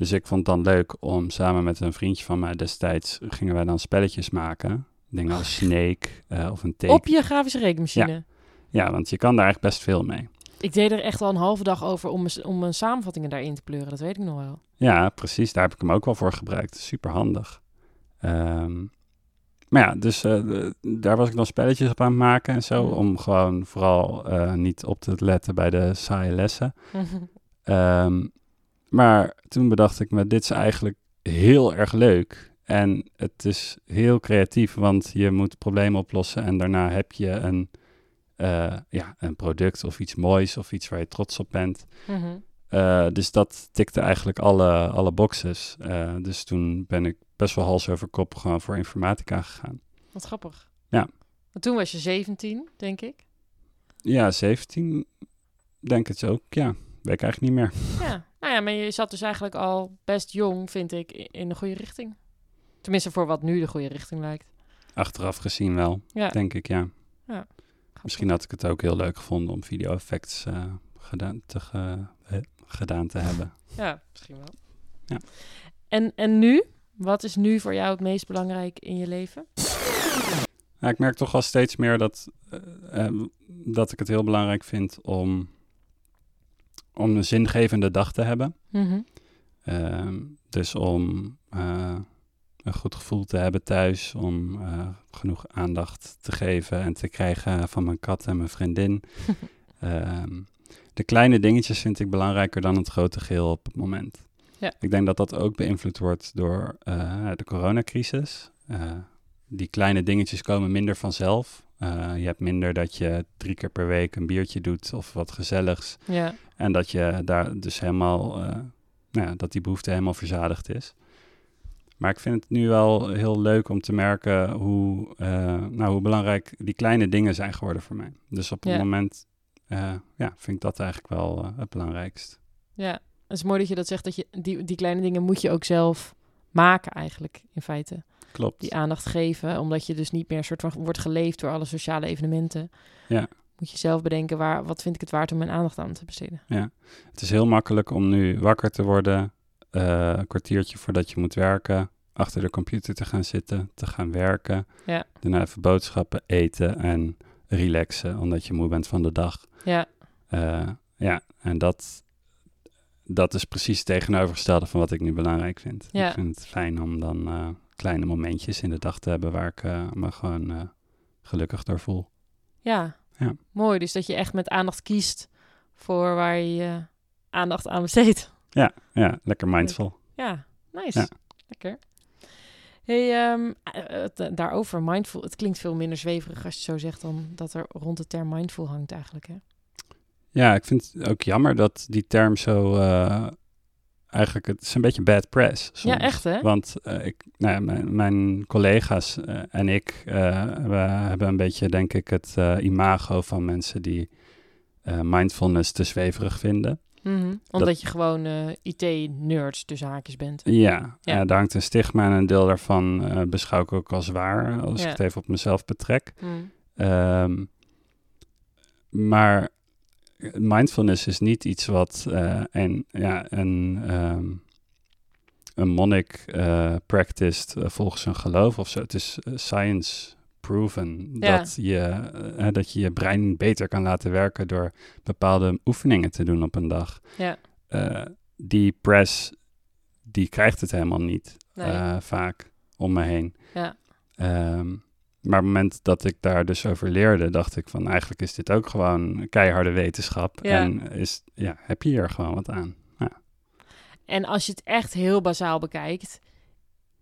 Dus ik vond het dan leuk om samen met een vriendje van mij destijds... gingen wij dan spelletjes maken. Dingen als Snake eh, of een teken. Op je grafische rekenmachine. Ja, want je kan daar echt best veel mee. Ik deed er echt al een halve dag over om mijn, om mijn samenvattingen daarin te pleuren. Dat weet ik nog wel. Ja, precies. Daar heb ik hem ook wel voor gebruikt. Super handig. Ehm, maar ja, dus eh, daar was ik dan spelletjes op aan het maken en zo. Mm. Om gewoon vooral eh, niet op te letten bij de saaie lessen. Ehm, maar toen bedacht ik me, dit is eigenlijk heel erg leuk. En het is heel creatief, want je moet problemen oplossen en daarna heb je een, eh, ja, een product of iets moois of iets waar je trots op bent. Mhm. Eh, dus dat tikte eigenlijk alle, alle boxes. Eh, dus toen ben ik best wel hals over kop gewoon voor informatica gegaan. Wat grappig. Ja. Maar toen was je 17, denk ik. Ja, 17 denk het ook. Ja, weet ik eigenlijk niet meer. Ja. Nou ja, maar je zat dus eigenlijk al best jong, vind ik, in de goede richting. Tenminste, voor wat nu de goede richting lijkt. Achteraf gezien wel, Ja. denk ik, ja. Ja. Misschien had ik het ook heel leuk gevonden om video effects eh, gedaan, te ge- eh, gedaan te hebben. Ja, misschien wel. Ja. En, en nu? Wat is nu voor jou het meest belangrijk in je leven? Ja, ik merk toch wel steeds meer dat, eh, dat ik het heel belangrijk vind om, om een zingevende dag te hebben. Mhm. Ehm, dus om eh, een goed gevoel te hebben thuis, om eh, genoeg aandacht te geven en te krijgen van mijn kat en mijn vriendin. Ehm, de kleine dingetjes vind ik belangrijker dan het grote geheel op het moment. Ja. Ik denk dat dat ook beïnvloed wordt door eh, de coronacrisis. Die kleine dingetjes komen minder vanzelf. Eh, je hebt minder dat je drie keer per week een biertje doet of wat gezelligs. Ja, En dat je daar dus helemaal, eh, nou ja, dat die behoefte helemaal verzadigd is. Maar ik vind het nu wel heel leuk om te merken hoe, eh, nou, hoe belangrijk die kleine dingen zijn geworden voor mij. Dus op het Ja. moment ja, vind ik dat eigenlijk wel het belangrijkst. ja. Het is mooi dat je dat zegt, dat je die, die kleine dingen moet je ook zelf maken eigenlijk, in feite. Klopt. Die aandacht geven, omdat je dus niet meer soort van wordt geleefd door alle sociale evenementen. Ja. Moet je zelf bedenken, waar, wat vind ik het waard om mijn aandacht aan te besteden. Het is heel makkelijk om nu wakker te worden, eh, een kwartiertje voordat je moet werken, achter de computer te gaan zitten, te gaan werken. Ja. Daarna even boodschappen, eten en relaxen, omdat je moe bent van de dag. Ja, Eh, ja, en dat, dat is precies het tegenovergestelde van wat ik nu belangrijk vind. Ja. Ik vind het fijn om dan eh, kleine momentjes in de dag te hebben waar ik eh, me gewoon eh, gelukkig door voel. ja. Ja. Mooi, dus dat je echt met aandacht kiest voor waar je aandacht aan besteedt. Ja, ja lekker mindful. Ja, nice. Ja. Lekker. Hey, ehm, eh, eh, daarover, mindful. Het klinkt veel minder zweverig als je zo zegt dan dat er rond de term mindful hangt eigenlijk. Hè? Ja, ik vind het ook jammer dat die term zo... eh, eigenlijk, het is een beetje bad press soms. Ja, echt hè? Want eh, ik, nou ja, mijn, mijn collega's eh, en ik, we hebben een beetje, denk ik, het imago van mensen die mindfulness te zweverig vinden. Mhm. Omdat je gewoon eh IT-nerd tussen haakjes bent. Ja, Ja. daar hangt een stigma en een deel daarvan beschouw ik ook als waar, als Ja. ik het even op mezelf betrek. Mhm. Ehm, maar mindfulness is niet iets wat eh, een, ja, een, ehm, een monnik eh practiced eh, volgens een geloof of zo. Het is science proven Ja. dat, je, dat je je brein beter kan laten werken door bepaalde oefeningen te doen op een dag. Ja. Die press, die krijgt het helemaal niet Nee. vaak om me heen. Ja. Ehm, maar op het moment dat ik daar dus over leerde, dacht ik van eigenlijk is dit ook gewoon keiharde wetenschap. Ja. En is, ja, heb je hier gewoon wat aan. En als je het echt heel bazaal bekijkt,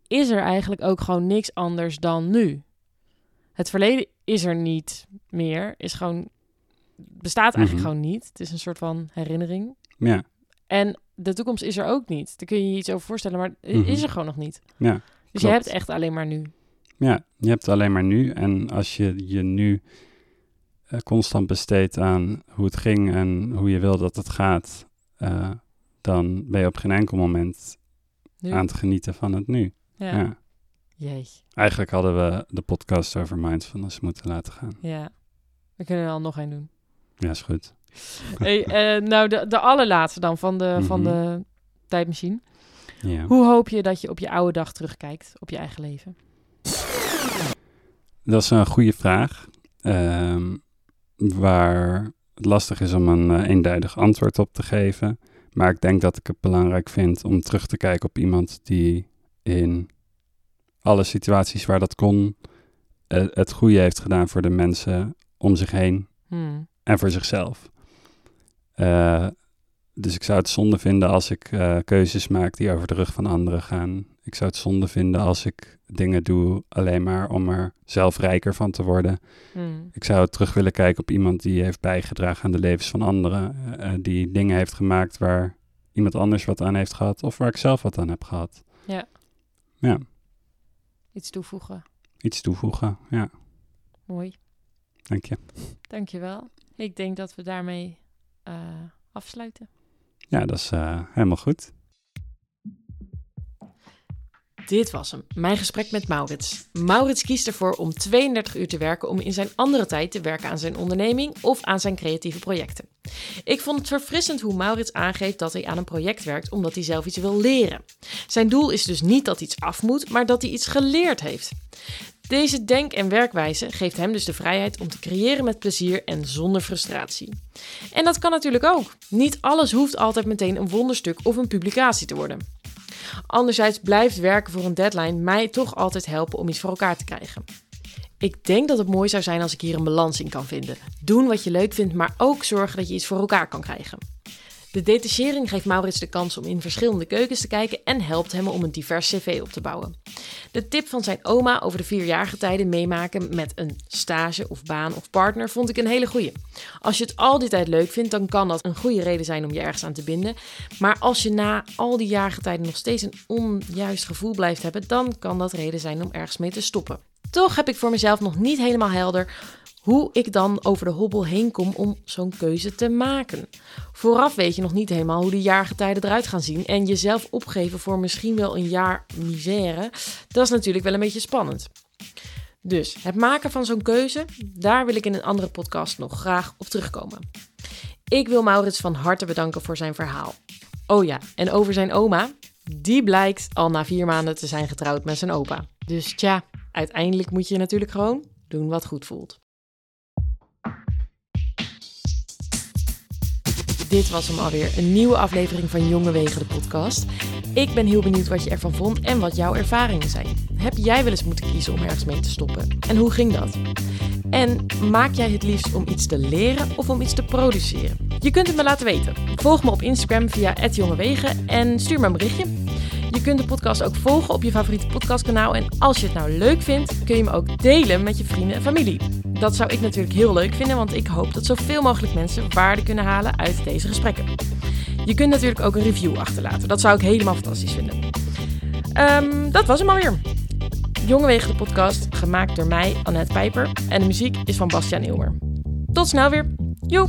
is er eigenlijk ook gewoon niks anders dan nu. Het verleden is er niet meer, is gewoon, bestaat eigenlijk Mhm. gewoon niet. Het is een soort van herinnering. Ja, En de toekomst is er ook niet. Daar kun je je iets over voorstellen, maar Mhm. is er gewoon nog niet. ja, Dus je hebt echt alleen maar nu. Ja, je hebt alleen maar nu. En als je je nu eh, constant besteedt aan hoe het ging en hoe je wil dat het gaat, eh, dan ben je op geen enkel moment nu. aan het genieten van het nu. ja. ja. Eigenlijk hadden we de podcast over mindfulness moeten laten gaan. Ja. We kunnen er al nog een doen. Ja, is goed. Hey, eh, nou, de, de allerlaatste dan van de, van Mhm. de tijdmachine. Ja. Hoe hoop je dat je op je oude dag terugkijkt, op je eigen leven? Dat is een goede vraag. ehm, waar het lastig is om een eh, eenduidig antwoord op te geven. Maar ik denk dat ik het belangrijk vind om terug te kijken op iemand die in alle situaties waar dat kon, eh, het goede heeft gedaan voor de mensen om zich heen Hmm. en voor zichzelf. Eh, dus ik zou het zonde vinden als ik keuzes maak die over de rug van anderen gaan. Ik zou het zonde vinden als ik dingen doe alleen maar om er zelf rijker van te worden. Hmm. Ik zou terug willen kijken op iemand die heeft bijgedragen aan de levens van anderen. eh, eh, die dingen heeft gemaakt waar iemand anders wat aan heeft gehad of waar ik zelf wat aan heb gehad. Ja. Ja, Iets toevoegen. iets toevoegen. Ja, Mooi. dank je. Dankjewel. Ik denk dat we daarmee eh, afsluiten. Ja, dat is helemaal goed. Dit was hem, mijn gesprek met Maurits. Maurits kiest ervoor om 32 uur te werken om in zijn andere tijd te werken aan zijn onderneming of aan zijn creatieve projecten. Ik vond het verfrissend hoe Maurits aangeeft dat hij aan een project werkt omdat hij zelf iets wil leren. Zijn doel is dus niet dat iets af moet, maar dat hij iets geleerd heeft. Deze denk- en werkwijze geeft hem dus de vrijheid om te creëren met plezier en zonder frustratie. En dat kan natuurlijk ook. Niet alles hoeft altijd meteen een wonderstuk of een publicatie te worden. Anderzijds blijft werken voor een deadline mij toch altijd helpen om iets voor elkaar te krijgen. Ik denk dat het mooi zou zijn als ik hier een balans in kan vinden. Doen wat je leuk vindt, maar ook zorgen dat je iets voor elkaar kan krijgen. De detachering geeft Maurits de kans om in verschillende keukens te kijken en helpt hem om een divers cv op te bouwen. De tip van zijn oma over de vierjarige tijden meemaken met een stage of baan of partner vond ik een hele goeie. Als je het al die tijd leuk vindt, dan kan dat een goede reden zijn om je ergens aan te binden. Maar als je na al die jaargetijden nog steeds een onjuist gevoel blijft hebben, dan kan dat reden zijn om ergens mee te stoppen. Toch heb ik voor mezelf nog niet helemaal helder hoe ik dan over de hobbel heen kom om zo'n keuze te maken. Vooraf weet je nog niet helemaal hoe de jaargetijden eruit gaan zien en jezelf opgeven voor misschien wel een jaar misère, dat is natuurlijk wel een beetje spannend. Dus het maken van zo'n keuze, daar wil ik in een andere podcast nog graag op terugkomen. Ik wil Maurits van harte bedanken voor zijn verhaal. Oh ja, en over zijn oma, die blijkt al na vier maanden te zijn getrouwd met zijn opa. Dus tja, uiteindelijk moet je natuurlijk gewoon doen wat goed voelt. Dit was hem alweer, een nieuwe aflevering van Jonge Wegen, de podcast. Ik ben heel benieuwd wat je ervan vond en wat jouw ervaringen zijn. Heb jij wel eens moeten kiezen om ergens mee te stoppen? En hoe ging dat? En maak jij het liefst om iets te leren of om iets te produceren? Je kunt het me laten weten. Volg me op Instagram via @jongewegen en stuur me een berichtje. Je kunt de podcast ook volgen op je favoriete podcastkanaal. En als je het nou leuk vindt, kun je me ook delen met je vrienden en familie. Dat zou ik natuurlijk heel leuk vinden, want ik hoop dat zoveel mogelijk mensen waarde kunnen halen uit deze gesprekken. Je kunt natuurlijk ook een review achterlaten. Dat zou ik helemaal fantastisch vinden. Um, dat was hem alweer. Jongewegen de podcast, gemaakt door mij, Annette Pijper. En de muziek is van Bastiaan Ilmer. Tot snel weer. Joe!